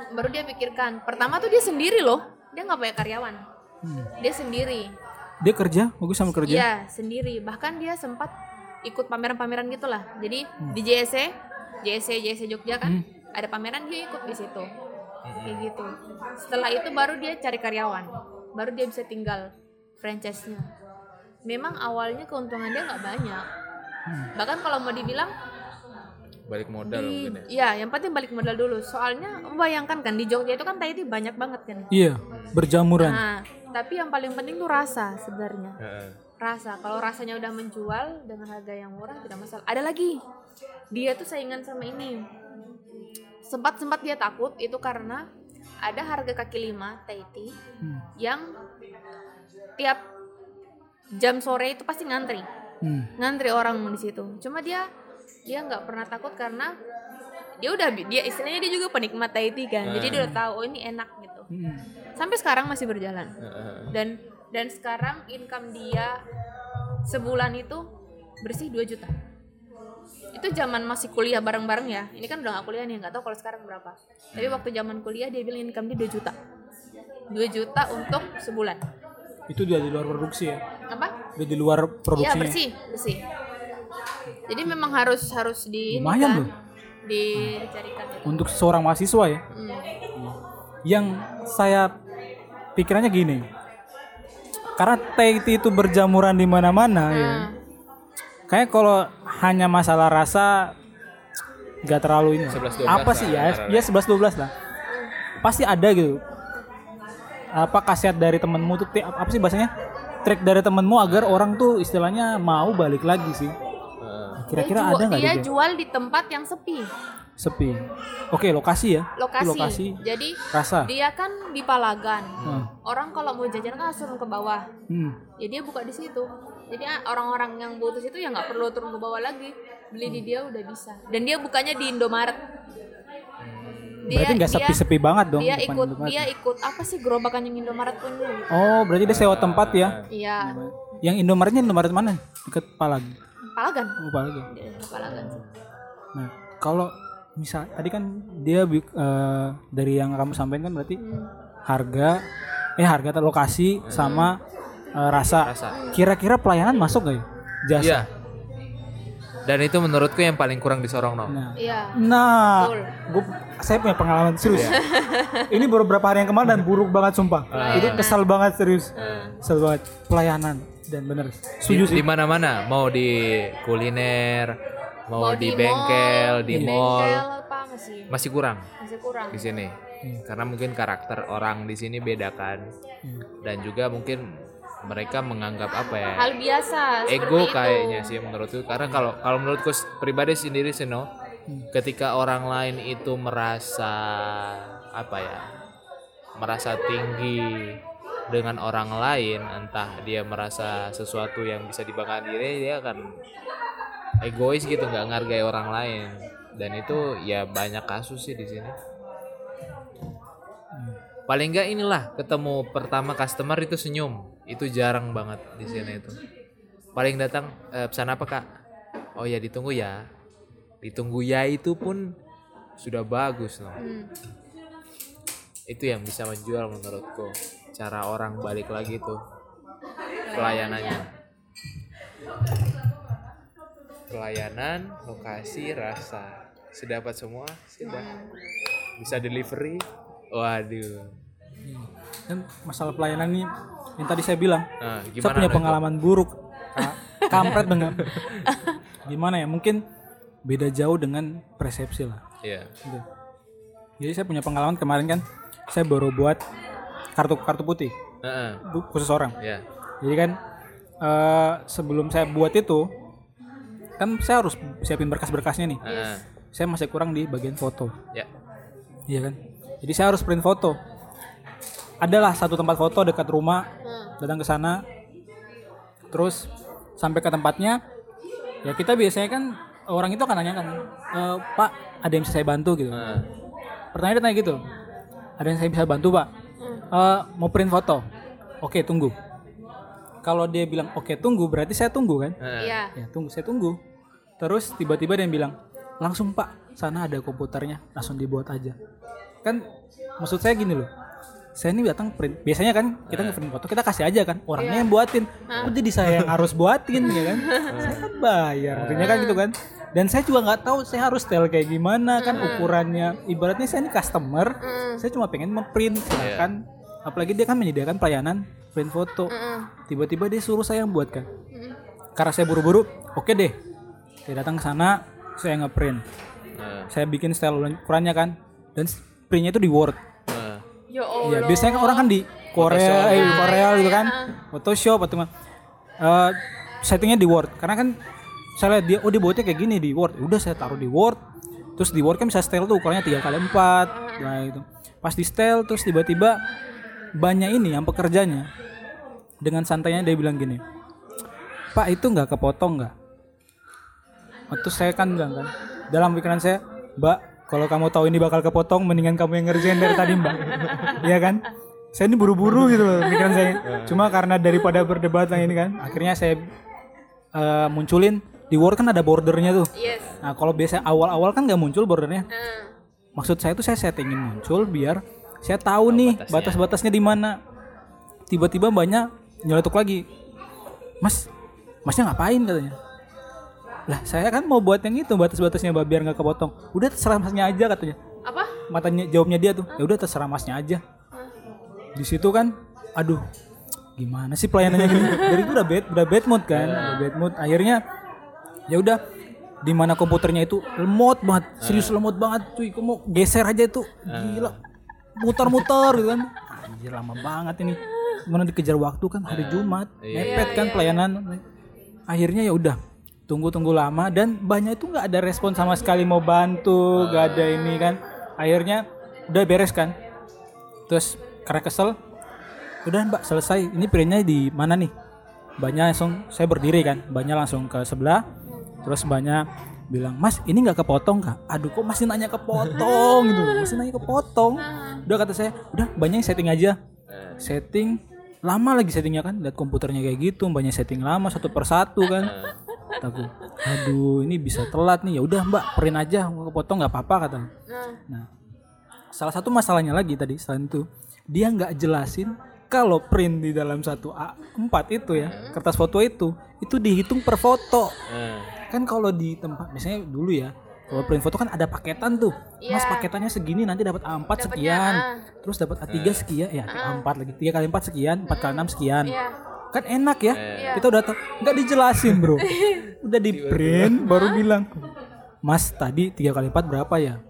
baru dia pikirkan pertama tuh dia sendiri loh dia nggak punya karyawan Hmm. dia sendiri Dia kerja, bagus sama kerja. Iya sendiri. Bahkan dia sempat ikut pameran-pameran gitulah. Jadi di JSC JSC JSC Jogja kan ada pameran dia ikut di situ. Kayak gitu. Setelah itu baru dia cari karyawan. Baru dia bisa tinggal franchise-nya. Memang awalnya keuntungan dia nggak banyak. Bahkan kalau mau dibilang balik modal di, mungkin ya? ya yang penting balik modal dulu. Soalnya bayangkan kan di Jogja itu kan Tahiti banyak banget kan. Iya, berjamuran. nah tapi yang paling penting tuh rasa sebenarnya. Heeh. rasa. Kalau rasanya udah menjual dengan harga yang murah tidak masalah. Ada lagi. Dia tuh saingan sama ini. Sempat sempat dia takut itu karena ada harga kaki lima Tahiti Hmm. yang tiap jam sore itu pasti ngantri. Hmm. ngantri orang di situ. Cuma dia dia nggak pernah takut karena dia udah dia istilahnya dia juga penikmat Tahiti kan. Jadi dia udah tahu oh ini enak Hmm. sampai sekarang masih berjalan Heeh. dan dan sekarang income dia sebulan itu bersih 2 juta itu zaman masih kuliah bareng-bareng ya ini kan udah gak kuliah nih nggak tahu kalau sekarang berapa tapi waktu zaman kuliah dia bilang income dia 2 juta 2 juta untuk sebulan Itu dia di luar produksi ya. apa Udah di luar Iya produksinya. bersih bersih jadi memang harus harus di Lumayan kan, loh. dicarikan. Untuk seorang mahasiswa ya. Hmm. Yang saya pikirannya gini. Karena Tahiti itu berjamuran di mana-mana ya. Nah, Kayak kalau hanya masalah rasa nggak terlalu ini. 11-12 Apa lah sih ya? Ya 11 12 lah. Pasti ada gitu. Apa khasiat dari temenmu tuh apa sih bahasanya? Trik dari temenmu agar orang tuh istilahnya mau balik lagi sih. Heeh. Kira-kira dia ada nggak dia gitu? jual di tempat yang sepi Sepi. Oke, lokasi ya. lokasi, Lokasi jadi rasa. dia kan di Palagan Hmm. orang kalau mau jajan kan harus turun ke bawah Hmm. ya dia buka di situ jadi ah, orang-orang yang butuh situ ya nggak perlu turun ke bawah lagi beli di dia udah bisa dan dia bukanya di Indomaret Berarti nggak sepi-sepi banget dong dia ikut Indomaret. dia ikut apa sih gerobakan yang Indomaret punya gitu. Oh, berarti dia sewa tempat ya. iya Yang Indomaretnya Indomaret mana? Deket Palag. Palagan Oh, Palag. ya. Dia di Palagan sih. Nah, kalau misal tadi kan dia eh, dari yang kamu sampaikan kan berarti Hmm. harga eh harga atau lokasi sama eh, rasa. Rasa. Kira-kira pelayanan masuk gak ya? Jasa. Iya. Dan itu menurutku yang paling kurang di Sorong no. Nah, iya nah gua, saya punya pengalaman serius. Ini baru beberapa hari yang kemarin dan buruk banget sumpah. Itu kesal banget serius. Kesal banget pelayanan dan bener. Setuju Di, sih. di mana-mana, mau di kuliner, mau, mau di, mall, bengkel, di, mall, bengkel apa masih? Masih kurang? Masih kurang. Di sini. Hmm. Karena mungkin karakter orang di sini beda kan. Dan juga mungkin mereka menganggap apa ya? hal biasa ego kayaknya sih menurutku. Karena kalau kalau menurutku pribadi sendiri sih no ketika orang lain itu merasa apa ya? Merasa tinggi dengan orang lain entah dia merasa sesuatu yang bisa dibanggakan diri dia akan egois gitu nggak ngargai orang lain. Dan itu ya banyak kasus sih di sini. Paling nggak inilah ketemu pertama customer itu senyum. Itu jarang banget di sini itu. Paling datang "Eh, pesan apa kak? Oh ya ditunggu ya. Ditunggu ya itu pun sudah bagus loh. Hmm. itu yang bisa menjual menurutku. Cara orang balik lagi tuh pelayanannya pelayanan lokasi rasa sedapat semua sudah bisa delivery waduh Dan masalah pelayanan ini yang tadi saya bilang, nah saya punya pengalaman buruk. Ka- Kampret dengan gimana ya? Mungkin beda jauh dengan persepsi lah. Iya. Gitu. Jadi saya punya pengalaman kemarin kan, saya baru buat kartu kartu putih bu- khusus orang. ya Jadi kan eh, sebelum saya buat itu, kan saya harus siapin berkas-berkasnya nih. Heeh. Saya masih kurang di bagian foto. ya Iya kan? Jadi saya harus print foto. Adalah satu tempat foto dekat rumah, datang ke sana. Terus sampai ke tempatnya, ya kita biasanya kan orang itu akan nanya kan, "E, Pak, ada yang bisa saya bantu gitu. Heeh. Pertanyaan dia tanya gitu, ada yang saya bisa bantu Pak? "E, mau print foto? Oke tunggu. Kalau dia bilang oke tunggu, berarti saya tunggu kan? Iya. Ya tunggu, saya tunggu. Terus tiba-tiba dia bilang, langsung Pak, sana ada komputernya, langsung dibuat aja. kan maksud saya gini loh saya ini datang print biasanya kan kita nge-print foto kita kasih aja kan orangnya yang buatin. Kok jadi saya yang harus buatin ya kan? Saya kan bayar maksudnya kan gitu kan? Dan saya juga nggak tahu saya harus style kayak gimana kan ukurannya. Ibaratnya saya ini customer saya cuma pengen memprint kan apalagi dia kan menyediakan pelayanan print foto. Tiba-tiba dia suruh saya yang buat kan karena saya buru-buru oke deh. Saya datang ke sana saya ngeprint. Nah, saya bikin style ukurannya kan dan printnya itu di Word. Nah. Ya Iya, biasanya kan orang kan di Korea, eh, di Korea gitu kan, Photoshop atau eh, settingnya di Word. Karena kan saya lihat dia, oh dia buatnya kayak gini di Word. Udah saya taruh di Word. Terus di Word kan bisa style tuh ukurannya tiga kali empat, nah itu. Pas di style terus tiba-tiba banyak ini yang pekerjanya dengan santainya dia bilang gini, Pak itu nggak kepotong nggak? Terus saya kan bilang kan, dalam pikiran saya, Mbak, kalau kamu tahu ini bakal kepotong, mendingan kamu yang ngerjain dari tadi, Mbak. Iya kan? Saya ini buru-buru gitu loh pikiran saya. Cuma karena daripada berdebat yang ini kan, akhirnya saya eh, munculin di Word kan ada bordernya tuh. Yes. Nah kalau biasa awal-awal kan nggak muncul bordernya. Nah, Maksud saya tuh saya settingin muncul biar saya tahu nih batas-batasnya di mana. Tiba-tiba banyak nyeletuk lagi. Mas, masnya ngapain katanya? Lah saya kan mau buat yang itu batas-batasnya Mbak, biar nggak kepotong. Udah terserah masnya aja katanya. apa? Matanya jawabnya dia tuh. Ya udah terserah masnya aja. Di situ kan, aduh, gimana sih pelayanannya gini? Dari itu udah bad, udah bad mood kan, udah bad mood. Akhirnya ya udah di mana komputernya itu lemot banget, serius lemot banget cuy. Kok mau geser aja itu gila. Muter-muter gitu kan. Anjir lama banget ini. Mana dikejar waktu kan hari Jumat, mepet kan pelayanan. Akhirnya ya udah tunggu-tunggu lama dan banyak itu nggak ada respon sama sekali mau bantu, nggak ada ini kan. Akhirnya udah beres kan. Terus karena kesel, udah mbak selesai. Ini printnya di mana nih? Banyak langsung saya berdiri kan, banyak langsung ke sebelah. Terus banyak bilang, Mas ini nggak kepotong kak? Aduh kok masih nanya kepotong gitu, masih nanya kepotong. Udah kata saya, udah banyak setting aja. Setting lama lagi settingnya kan, lihat komputernya kayak gitu, banyak setting lama satu persatu kan. Aku, aduh ini bisa telat nih. Ya udah mbak, print aja, mau kepotong nggak apa-apa kata. Nah, salah satu masalahnya lagi tadi selain itu dia nggak jelasin kalau print di dalam satu A4 itu ya kertas foto itu itu dihitung per foto Nah, kan kalau di tempat misalnya dulu ya kalau print foto kan ada paketan tuh. Mas paketannya segini nanti dapat A4 sekian. terus dapat A3 sekian ya A4 lagi 3 kali 4 sekian 4 kali 6 sekian. Iya. kan enak ya. Kita udah tahu nggak dijelasin bro. Udah di print baru bilang mas tadi tiga kali empat berapa ya?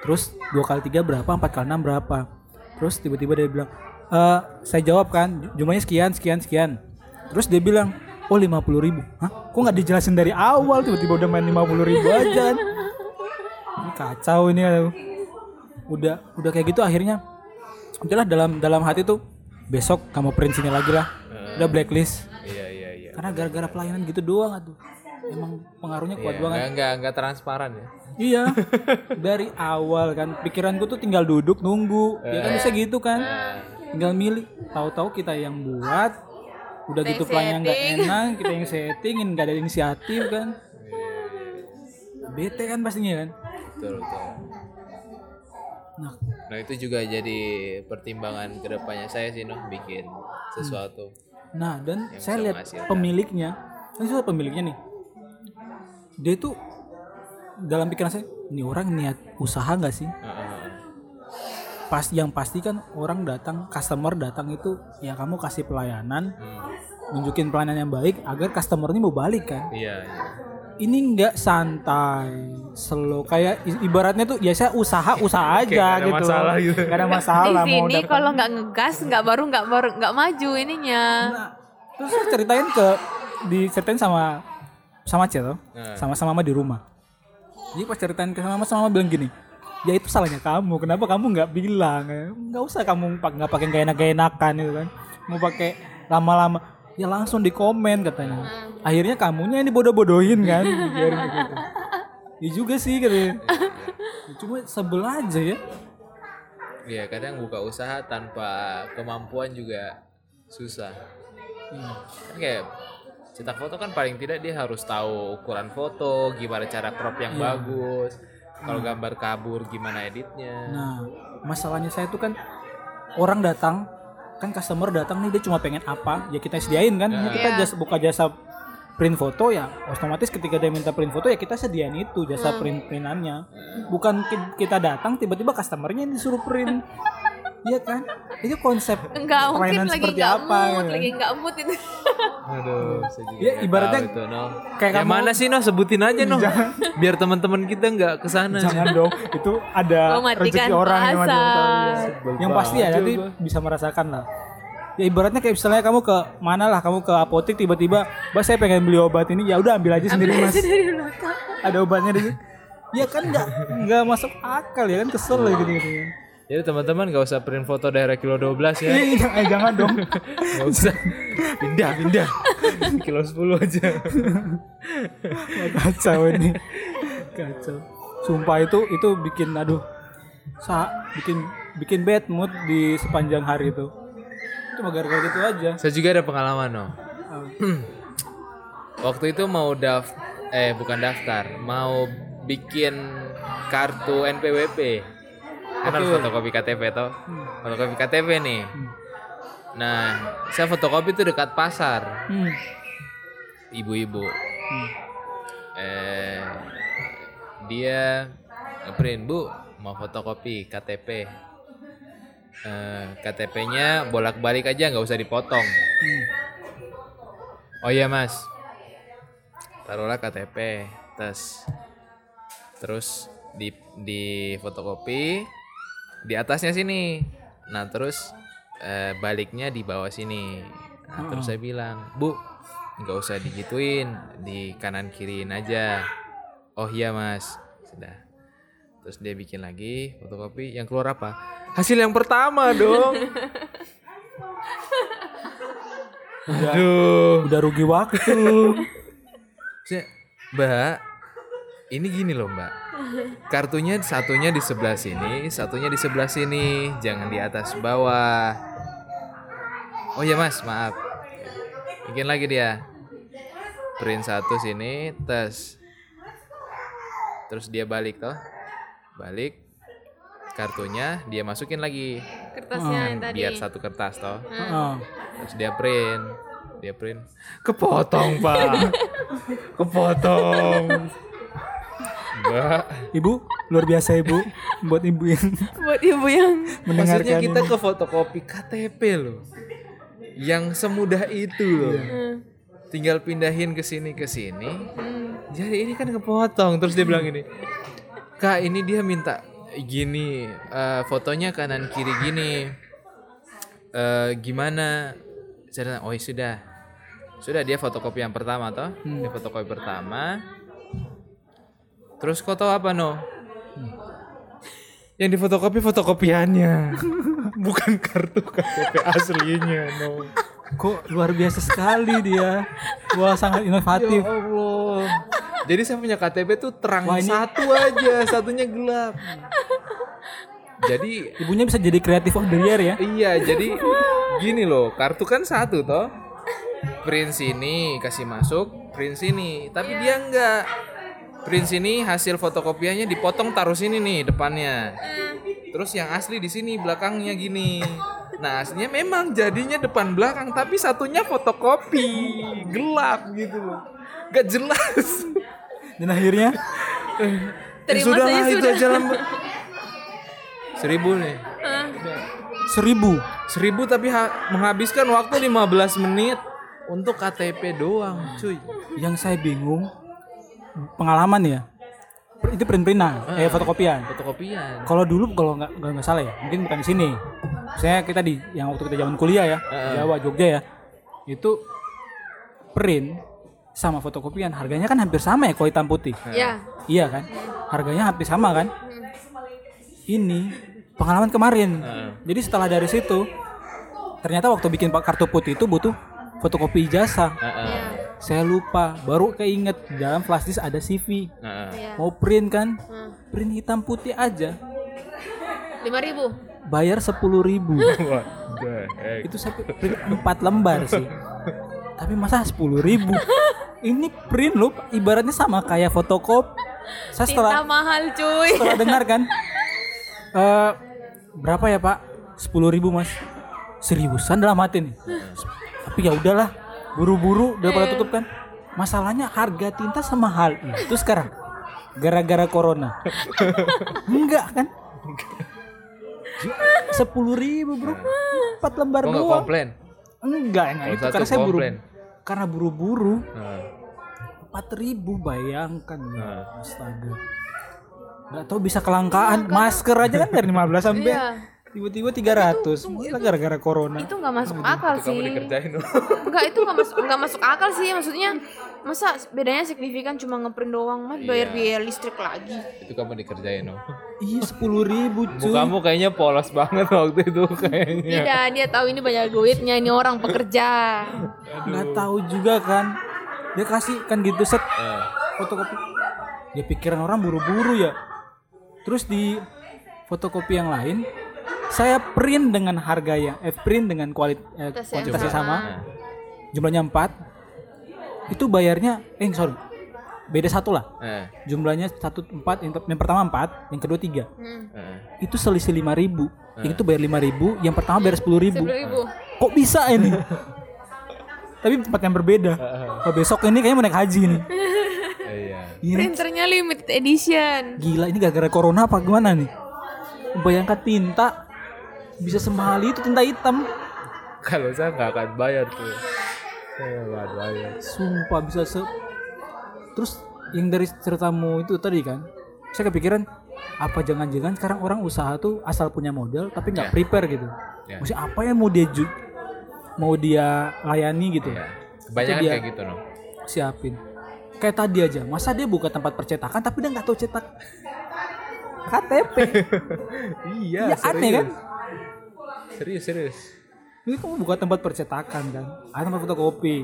Terus dua kali tiga berapa empat kali enam berapa? Terus tiba-tiba dia bilang "Eh, saya jawab kan jumlahnya sekian sekian sekian. Terus dia bilang oh lima puluh ribu. Hah? Kok nggak dijelasin dari awal? Tiba-tiba udah main lima puluh ribu aja kan ini kacau ini udah udah kayak gitu akhirnya. Udahlah dalam dalam hati tuh besok kamu print sini lagi lah. Udah blacklist. Iya iya iya. karena gara-gara pelayanan gitu doang tuh emang pengaruhnya kuat Iya, banget. nggak nggak nggak transparan ya. iya. Dari awal kan pikiranku tuh tinggal duduk nunggu. Ya kan bisa gitu kan. Tinggal milih. Tahu-tahu kita yang buat udah gitu pelayanan nggak enak kita yang setting nggak ada inisiatif kan. Bete kan pastinya kan Betul betul. nah Nah itu juga jadi pertimbangan ke depannya saya sih noh bikin sesuatu. Nah, dan saya lihat menghasilkan. pemiliknya, ini saya pemiliknya nih. Dia tuh dalam pikiran saya, ini orang niat usaha nggak sih? Heeh. Pas yang pasti kan orang datang, customer datang itu ya kamu kasih pelayanan, nunjukin pelayanan yang baik agar customer ini mau balik kan. Iya. iya. Ini nggak santai, slow kayak ibaratnya tuh ya saya usaha usaha aja nggak ada gitu. masalah gitu. Nggak ada Di masalah mau sini kalau nggak ngegas nggak baru nggak baru nggak maju ininya. Nah, terus saya ceritain ke diceritain sama sama Cel, Nah. sama sama mama di rumah. Jadi pas ceritain ke mama sama mama bilang gini, ya itu salahnya kamu. Kenapa kamu nggak bilang? Nggak usah kamu nggak pakai gak enak gak enakan itu kan. Mau pakai lama-lama, ya langsung di komen katanya. Akhirnya kamunya ini bodoh-bodohin kan, biarin gitu. Ya juga sih katanya. Ya, Cuma sebel aja ya. Iya kadang buka usaha tanpa kemampuan juga susah. Kan kayak cetak foto kan paling tidak dia harus tahu ukuran foto, gimana cara crop yang bagus. Kalau gambar kabur gimana editnya? Nah, masalahnya saya tuh kan orang datang kan customer datang nih dia cuma pengen apa? Ya kita sediain kan. Ya, kita Iya. jasa buka jasa print foto ya otomatis ketika dia minta print foto ya kita sediain itu jasa print printannya bukan ki- kita datang tiba-tiba customernya yang disuruh print Iya kan? Itu konsep Enggak, mungkin lagi seperti enggak apa mood, gitu. lagi enggak mood itu. Aduh, saya juga Ya, ibaratnya itu, no. kayak Yang kamu- mana sih no? Sebutin aja no. Biar teman-teman kita nggak ke sana jangan dong itu ada Mematikan rezeki orang yang macam yang pasti ya nanti bisa merasakan lah. Ya ibaratnya kayak misalnya kamu ke mana lah kamu ke apotek tiba-tiba mbak saya pengen beli obat ini. Ya udah ambil aja sendiri mas. Dari belakang. ada obatnya di sini ya kan nggak nggak masuk akal ya kan kesel ya gitu gitu jadi teman-teman nggak usah print foto daerah kilo 12 ya. Iya, eh, jangan dong. Nggak usah. Pindah pindah. Kilo 10 aja. Kacau ini. Kacau. Sumpah itu itu bikin aduh. Sa bikin bikin bad mood di sepanjang hari itu. Cuma gara-gara gitu aja. Saya juga ada pengalaman no waktu itu mau daft eh bukan daftar. Mau bikin kartu NPWP kan harus fotokopi KTP toh. Fotokopi KTP nih. Nah saya fotokopi itu dekat pasar. Hmm. ibu-ibu. Eh dia ngeprint bu mau fotokopi KTP eh, KTP-nya bolak-balik aja nggak usah dipotong. Oh iya mas. Taruhlah KTP tes. Terus di di fotokopi di atasnya sini. Nah terus eh, baliknya di bawah sini. Nah, terus saya bilang bu nggak usah digituin di kanan kiriin aja. Oh iya mas. Sudah. Terus dia bikin lagi fotokopi yang keluar apa? Hasil yang pertama dong. Aduh. udah rugi waktu. Mbak, ini gini loh Mbak. Kartunya satunya di sebelah sini, satunya di sebelah sini, jangan di atas bawah. Oh ya Mas, maaf. Bikin lagi dia. Print satu sini, tes. Terus dia balik toh. Balik. Kartunya dia masukin lagi. Kertasnya yang tadi. Biar satu kertas toh. Heeh. Terus dia print, dia print. Kepotong pak, kepotong. Mbak, ibu luar biasa ibu buat ibu yang Buat ibu yang mendengarkan maksudnya kita ini. ke fotokopi KTP loh, yang semudah itu loh. Tinggal pindahin ke sini ke sini. Jadi ini kan kepotong. Terus dia bilang gini, kak ini dia minta gini, eh, fotonya kanan kiri gini. Eh, gimana? Saya oh ya sudah, sudah dia fotokopi yang pertama toh, dia fotokopi pertama. Terus kau tahu apa no? Yang difotokopi fotokopiannya, bukan kartu KTP aslinya no. kok luar biasa sekali dia wah sangat inovatif Ya Allah. Jadi saya punya KTP tuh terang Wah, ini- satu aja, satunya gelap. Jadi ibunya bisa jadi kreatif of the year ya iya, jadi gini loh, kartu kan satu toh. Print sini kasih masuk, print sini. Tapi dia enggak. Print sini hasil fotokopiannya dipotong taruh sini nih depannya. Terus yang asli di sini belakangnya gini. Nah aslinya memang jadinya depan belakang tapi satunya fotokopi gelap gitu loh. Gak jelas. dan akhirnya Ya Terima sudah saja lah itu sudah. aja lah. Seribu nih. seribu Seribu tapi ha- menghabiskan waktu 15 menit untuk KTP doang cuy. yang saya bingung pengalaman ya. Itu print printan eh fotokopian. Fotokopian. kalau dulu kalau nggak nggak nggak salah ya mungkin bukan di sini. Saya kita di yang waktu kita zaman kuliah ya Jawa Jogja ya. Itu print sama fotokopian harganya kan hampir sama ya kalau hitam putih. Ya. iya. Kan? Harganya hampir sama kan? Ini pengalaman kemarin. Jadi setelah dari situ ternyata waktu bikin pak kartu putih itu butuh fotokopi ijazah Heeh. Saya lupa baru keinget di dalam flash disk ada CV Heeh. Ya. mau print kan? Print hitam putih aja. Lima ribu. bayar sepuluh ribu. Heck? itu saya print empat lembar sih. Tapi masa sepuluh ribu? Ini print loh ibaratnya sama kayak fotokopi saya Tinta setelah mahal cuy. setelah dengar kan eh berapa ya pak? Sepuluh ribu mas. Seriusan dalam hati nih. Tapi ya udahlah buru-buru daripada tutup kan? Masalahnya harga tinta sama hal itu sekarang. Gara-gara corona. Enggak kan? Sepuluh ribu bro. Empat lembar Kok nggak doang. komplain? enggak enggak. Itu karena saya buru karena buru-buru. Nah, empat ribu bayangkan. Ya Nah. astaga. Nggak tahu bisa kelangkaan. Masker aja kan dari 15 sampai Iya. Tiba-tiba 300 Gila gara-gara corona Itu nggak masuk akal itu kamu sih. Enggak, itu nggak masuk nggak masuk akal sih. Maksudnya masa bedanya signifikan cuma ngeprint doang mah bayar biaya listrik lagi. itu kamu dikerjain loh. iya sepuluh ribu cuy Mukamu kayaknya polos banget waktu itu kayaknya. Tidak, dia tahu ini banyak duitnya, ini orang pekerja. nggak tahu juga kan dia kasih kan gitu set Eh, fotokopi ya pikiran orang buru-buru ya terus di fotokopi yang lain saya print dengan harga yang eh, print dengan kualitas eh, Kualitas yang kualitasnya sama. sama jumlahnya 4 itu bayarnya eh sorry beda satu lah eh, jumlahnya satu empat yang, yang pertama empat yang kedua tiga Hmm. eh. itu selisih lima ribu yang itu bayar lima ribu yang pertama bayar sepuluh ribu ribu. kok bisa ini tapi tempat yang berbeda oh, besok ini kayaknya mau naik haji nih Eh, Iya. Iya. Printernya limited edition. gila ini gara-gara corona apa gimana nih bayangkan tinta bisa semahal itu tinta hitam Kalau saya nggak akan bayar tuh. Saya nggak bayar. sumpah bisa se terus yang dari ceritamu itu tadi kan saya kepikiran apa jangan-jangan sekarang orang usaha tuh asal punya modal tapi nggak Ya. prepare gitu Ya. maksudnya apa yang mau dia ju- mau dia layani gitu Iya. Kebanyakan dia. kayak gitu loh. siapin kayak tadi aja masa dia buka tempat percetakan tapi dia nggak tahu cetak KTP Iya, ya aneh kan Serius, serius. ini kamu buka tempat percetakan kan ada tempat fotokopi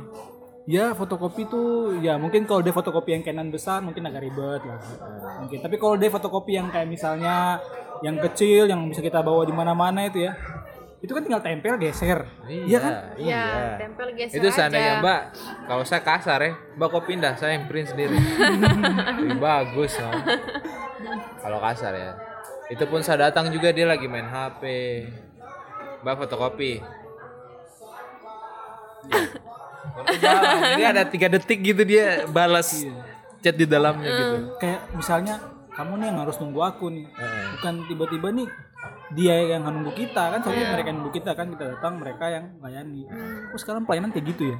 ya fotokopi tuh ya mungkin kalau dia fotokopi yang Canon besar mungkin agak ribet lah mungkin tapi kalau dia fotokopi yang kayak misalnya yang kecil yang bisa kita bawa di mana-mana itu ya itu kan tinggal tempel geser iya kan Iya. Ya, tempel geser Itu aja. seandainya Mbak, kalau saya kasar ya, Mbak kok pindah, saya yang print sendiri. Bagus loh. Kalau kasar ya. Itu pun saya datang juga dia lagi main HP. Mbak fotokopi. Jadi ada tiga detik gitu dia balas chat di dalamnya gitu. kayak misalnya kamu nih yang harus nunggu aku nih Heeh. bukan tiba-tiba nih dia yang nunggu kita kan soalnya mereka yang nunggu kita kan kita datang mereka yang layani kok sekarang pelayanan kayak gitu ya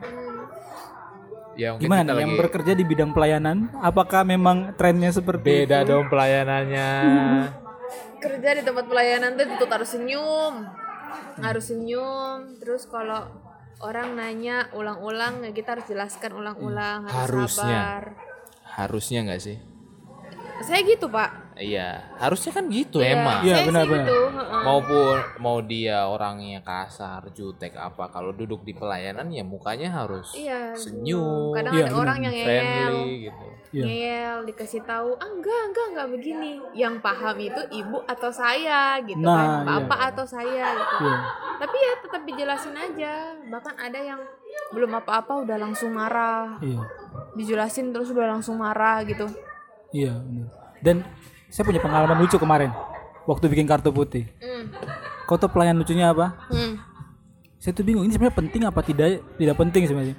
Ya gimana nih yang lagi bekerja di bidang pelayanan apakah memang trennya seperti beda itu? dong pelayanannya. Kerja di tempat pelayanan tuh tuh harus senyum. Harus senyum. Terus kalau orang nanya ulang-ulang ya kita harus jelaskan ulang-ulang, harus Harusnya. sabar. Harusnya nggak sih? Saya gitu, Pak. Iya, harusnya kan gitu Iya, emang. Iya, benar-benar. gitu, maupun mau dia orangnya kasar, jutek apa kalau duduk di pelayanan ya mukanya harus Iya. senyum, Kadang Iya, ada benar. orang yang ngeyel. friendly gitu. Iya. ngeyel dikasih tahu ah enggak enggak enggak begini yang paham itu ibu atau saya gitu Nah, kan iya. bapak atau saya gitu Iya. tapi ya tetap dijelasin aja bahkan ada yang belum apa-apa udah langsung marah Iya. dijelasin terus udah langsung marah gitu Iya, benar. Dan saya punya pengalaman lucu kemarin waktu bikin kartu putih. hmm. Kau tahu pelayan lucunya apa? Hmm. Saya tuh bingung ini sebenarnya penting apa tidak tidak penting sebenarnya.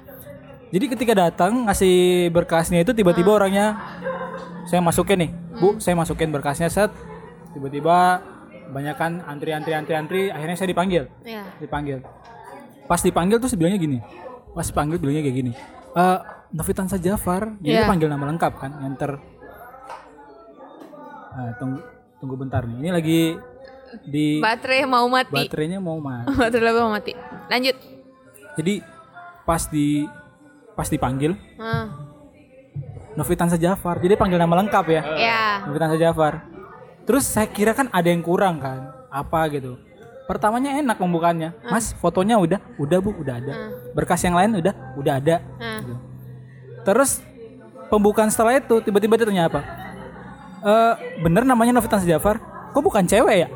Jadi ketika datang ngasih berkasnya itu tiba-tiba orangnya saya masukin nih, Bu, saya masukin berkasnya set. Tiba-tiba banyakkan antri-antri antri-antri akhirnya saya dipanggil. ya Dipanggil. Pas dipanggil tuh bilangnya gini. Pas dipanggil bilangnya kayak gini. Eh Novitansa Jafar, Iya. dia panggil nama lengkap kan, enter. Nah, tunggu tunggu bentar nih. Ini lagi di baterai mau mati baterainya mau mati. baterai mau mati lanjut Jadi pas di pas dipanggil Ah. Novitansa Jafar. Jadi panggil nama lengkap ya. ya Novitansa Jafar. Terus saya kira kan ada yang kurang kan. Apa gitu. Pertamanya enak pembukaannya. Mas, fotonya udah, udah Bu, udah ada. Berkas yang lain udah, udah ada. Ah. Gitu. Terus pembukaan setelah itu tiba-tiba dia tanya apa? Eh, bener namanya Novitansa Jafar? Kok bukan cewek ya?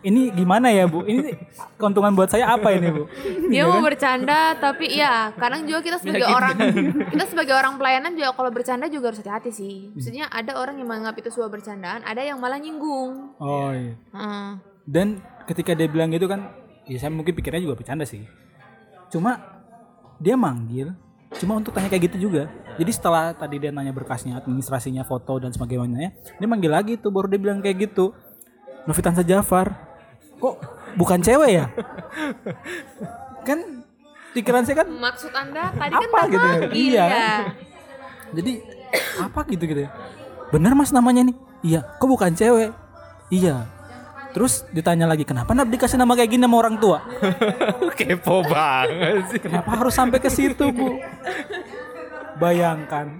ini gimana ya bu? Ini keuntungan buat saya apa ini bu? Dia mau bercanda tapi ya kadang juga kita sebagai orang kita sebagai orang pelayanan juga kalau bercanda juga harus hati-hati sih. Maksudnya ada orang yang menganggap itu sebuah bercandaan ada yang malah nyinggung. Oh iya. Heeh. dan ketika dia bilang gitu kan ya saya mungkin pikirnya juga bercanda sih. Cuma dia manggil cuma untuk tanya kayak gitu juga. Jadi setelah tadi dia nanya berkasnya administrasinya foto dan sebagainya dia manggil lagi tuh baru dia bilang kayak gitu. Novitansa Jafar. Kok bukan cewek ya? Kan pikiran saya kan maksud anda tadi kan Apa udah gitu ya? Iya. ya? jadi apa gitu gitu ya? Bener mas namanya nih? Iya. Kok bukan cewek? Iya terus ditanya lagi kenapa nak dikasih nama kayak gini sama orang tua? Kepo banget sih. kenapa harus sampai ke situ bu? Bayangkan.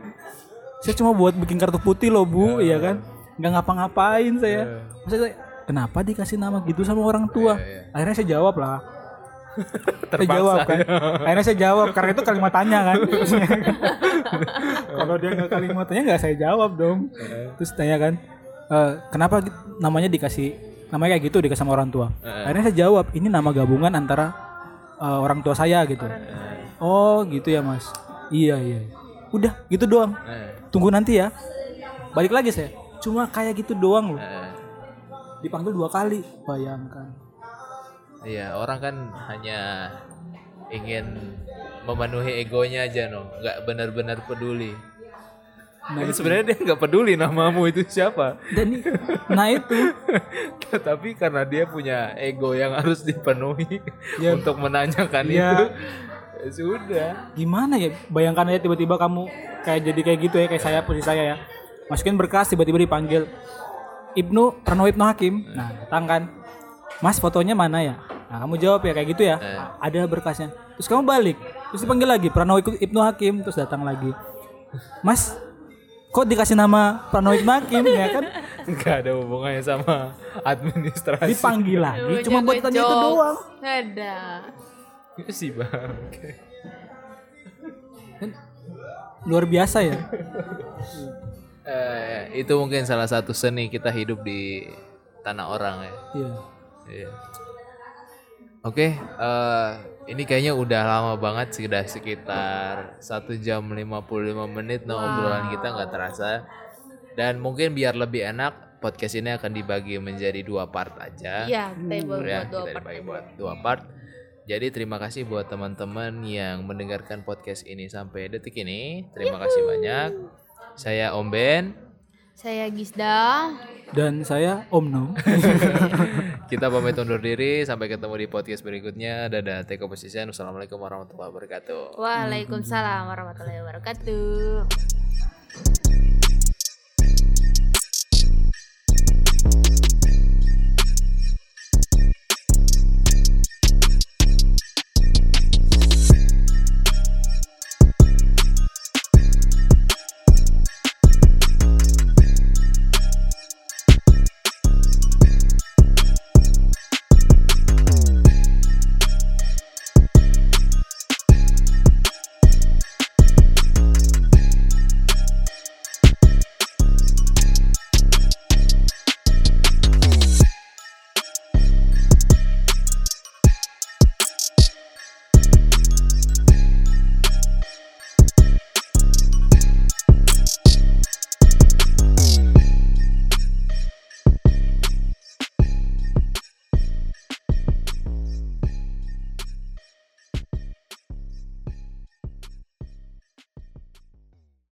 Saya cuma buat bikin kartu putih loh bu iya kan? Nggak ngapa-ngapain saya. Maksudnya saya, kenapa dikasih nama gitu sama orang tua? Akhirnya saya jawab lah. Saya jawab kan. Akhirnya saya jawab karena itu kalimat tanya kan. Kalau dia nggak kalimat tanya nggak saya jawab dong. Terus tanya kan "Eh, kenapa namanya dikasih namanya kayak gitu dikasih sama orang tua. Akhirnya saya jawab ini nama gabungan antara eh, orang tua saya gitu. Oh gitu ya mas. Iya iya. Udah gitu doang. Eh, tunggu nanti ya. Balik lagi saya cuma kayak gitu doang loh. Eh. dipanggil dua kali. Bayangkan. Iya, orang kan hanya ingin memenuhi egonya aja no, nggak benar-benar peduli. Nah Ini sebenarnya dia nggak peduli namamu itu siapa. dan nah itu. Tapi karena dia punya ego yang harus dipenuhi Ya. untuk menanyakan Ya. itu, ya sudah. gimana ya? Bayangkan aja tiba-tiba kamu kayak jadi kayak gitu ya kayak saya posisi saya ya. Masukin berkas tiba-tiba dipanggil Ibnu Pranowo Ibnu Hakim. Nah datang kan. Mas fotonya mana ya? Nah kamu jawab ya kayak gitu ya. Ada berkasnya. Terus kamu balik. Terus dipanggil lagi Pranowo Ibnu Hakim. Terus datang lagi. Mas kok dikasih nama Pranowo Ibnu Hakim ya kan Nggak ada hubungannya sama administrasi. dipanggil lagi cuma buat tanya itu doang ada Itu sih bang. luar biasa ya Eh, itu mungkin salah satu seni kita hidup di tanah orang ya. iya Iya. Oke, eh, ini kayaknya udah lama banget sih, udah sekitar satu jam 55 menit no obrolan kita nggak terasa. Dan mungkin biar lebih enak, podcast ini akan dibagi menjadi dua part aja. iya kita buat ya, buat dua kita part dibagi buat dua part. Jadi terima kasih buat teman-teman yang mendengarkan podcast ini sampai detik ini. Terima kasih banyak. Saya Om Ben. Saya Gisda dan saya Om No Kita pamit undur diri. Sampai ketemu di podcast berikutnya. Dadah, take position. Wassalamualaikum warahmatullahi wabarakatuh. Waalaikumsalam warahmatullahi wabarakatuh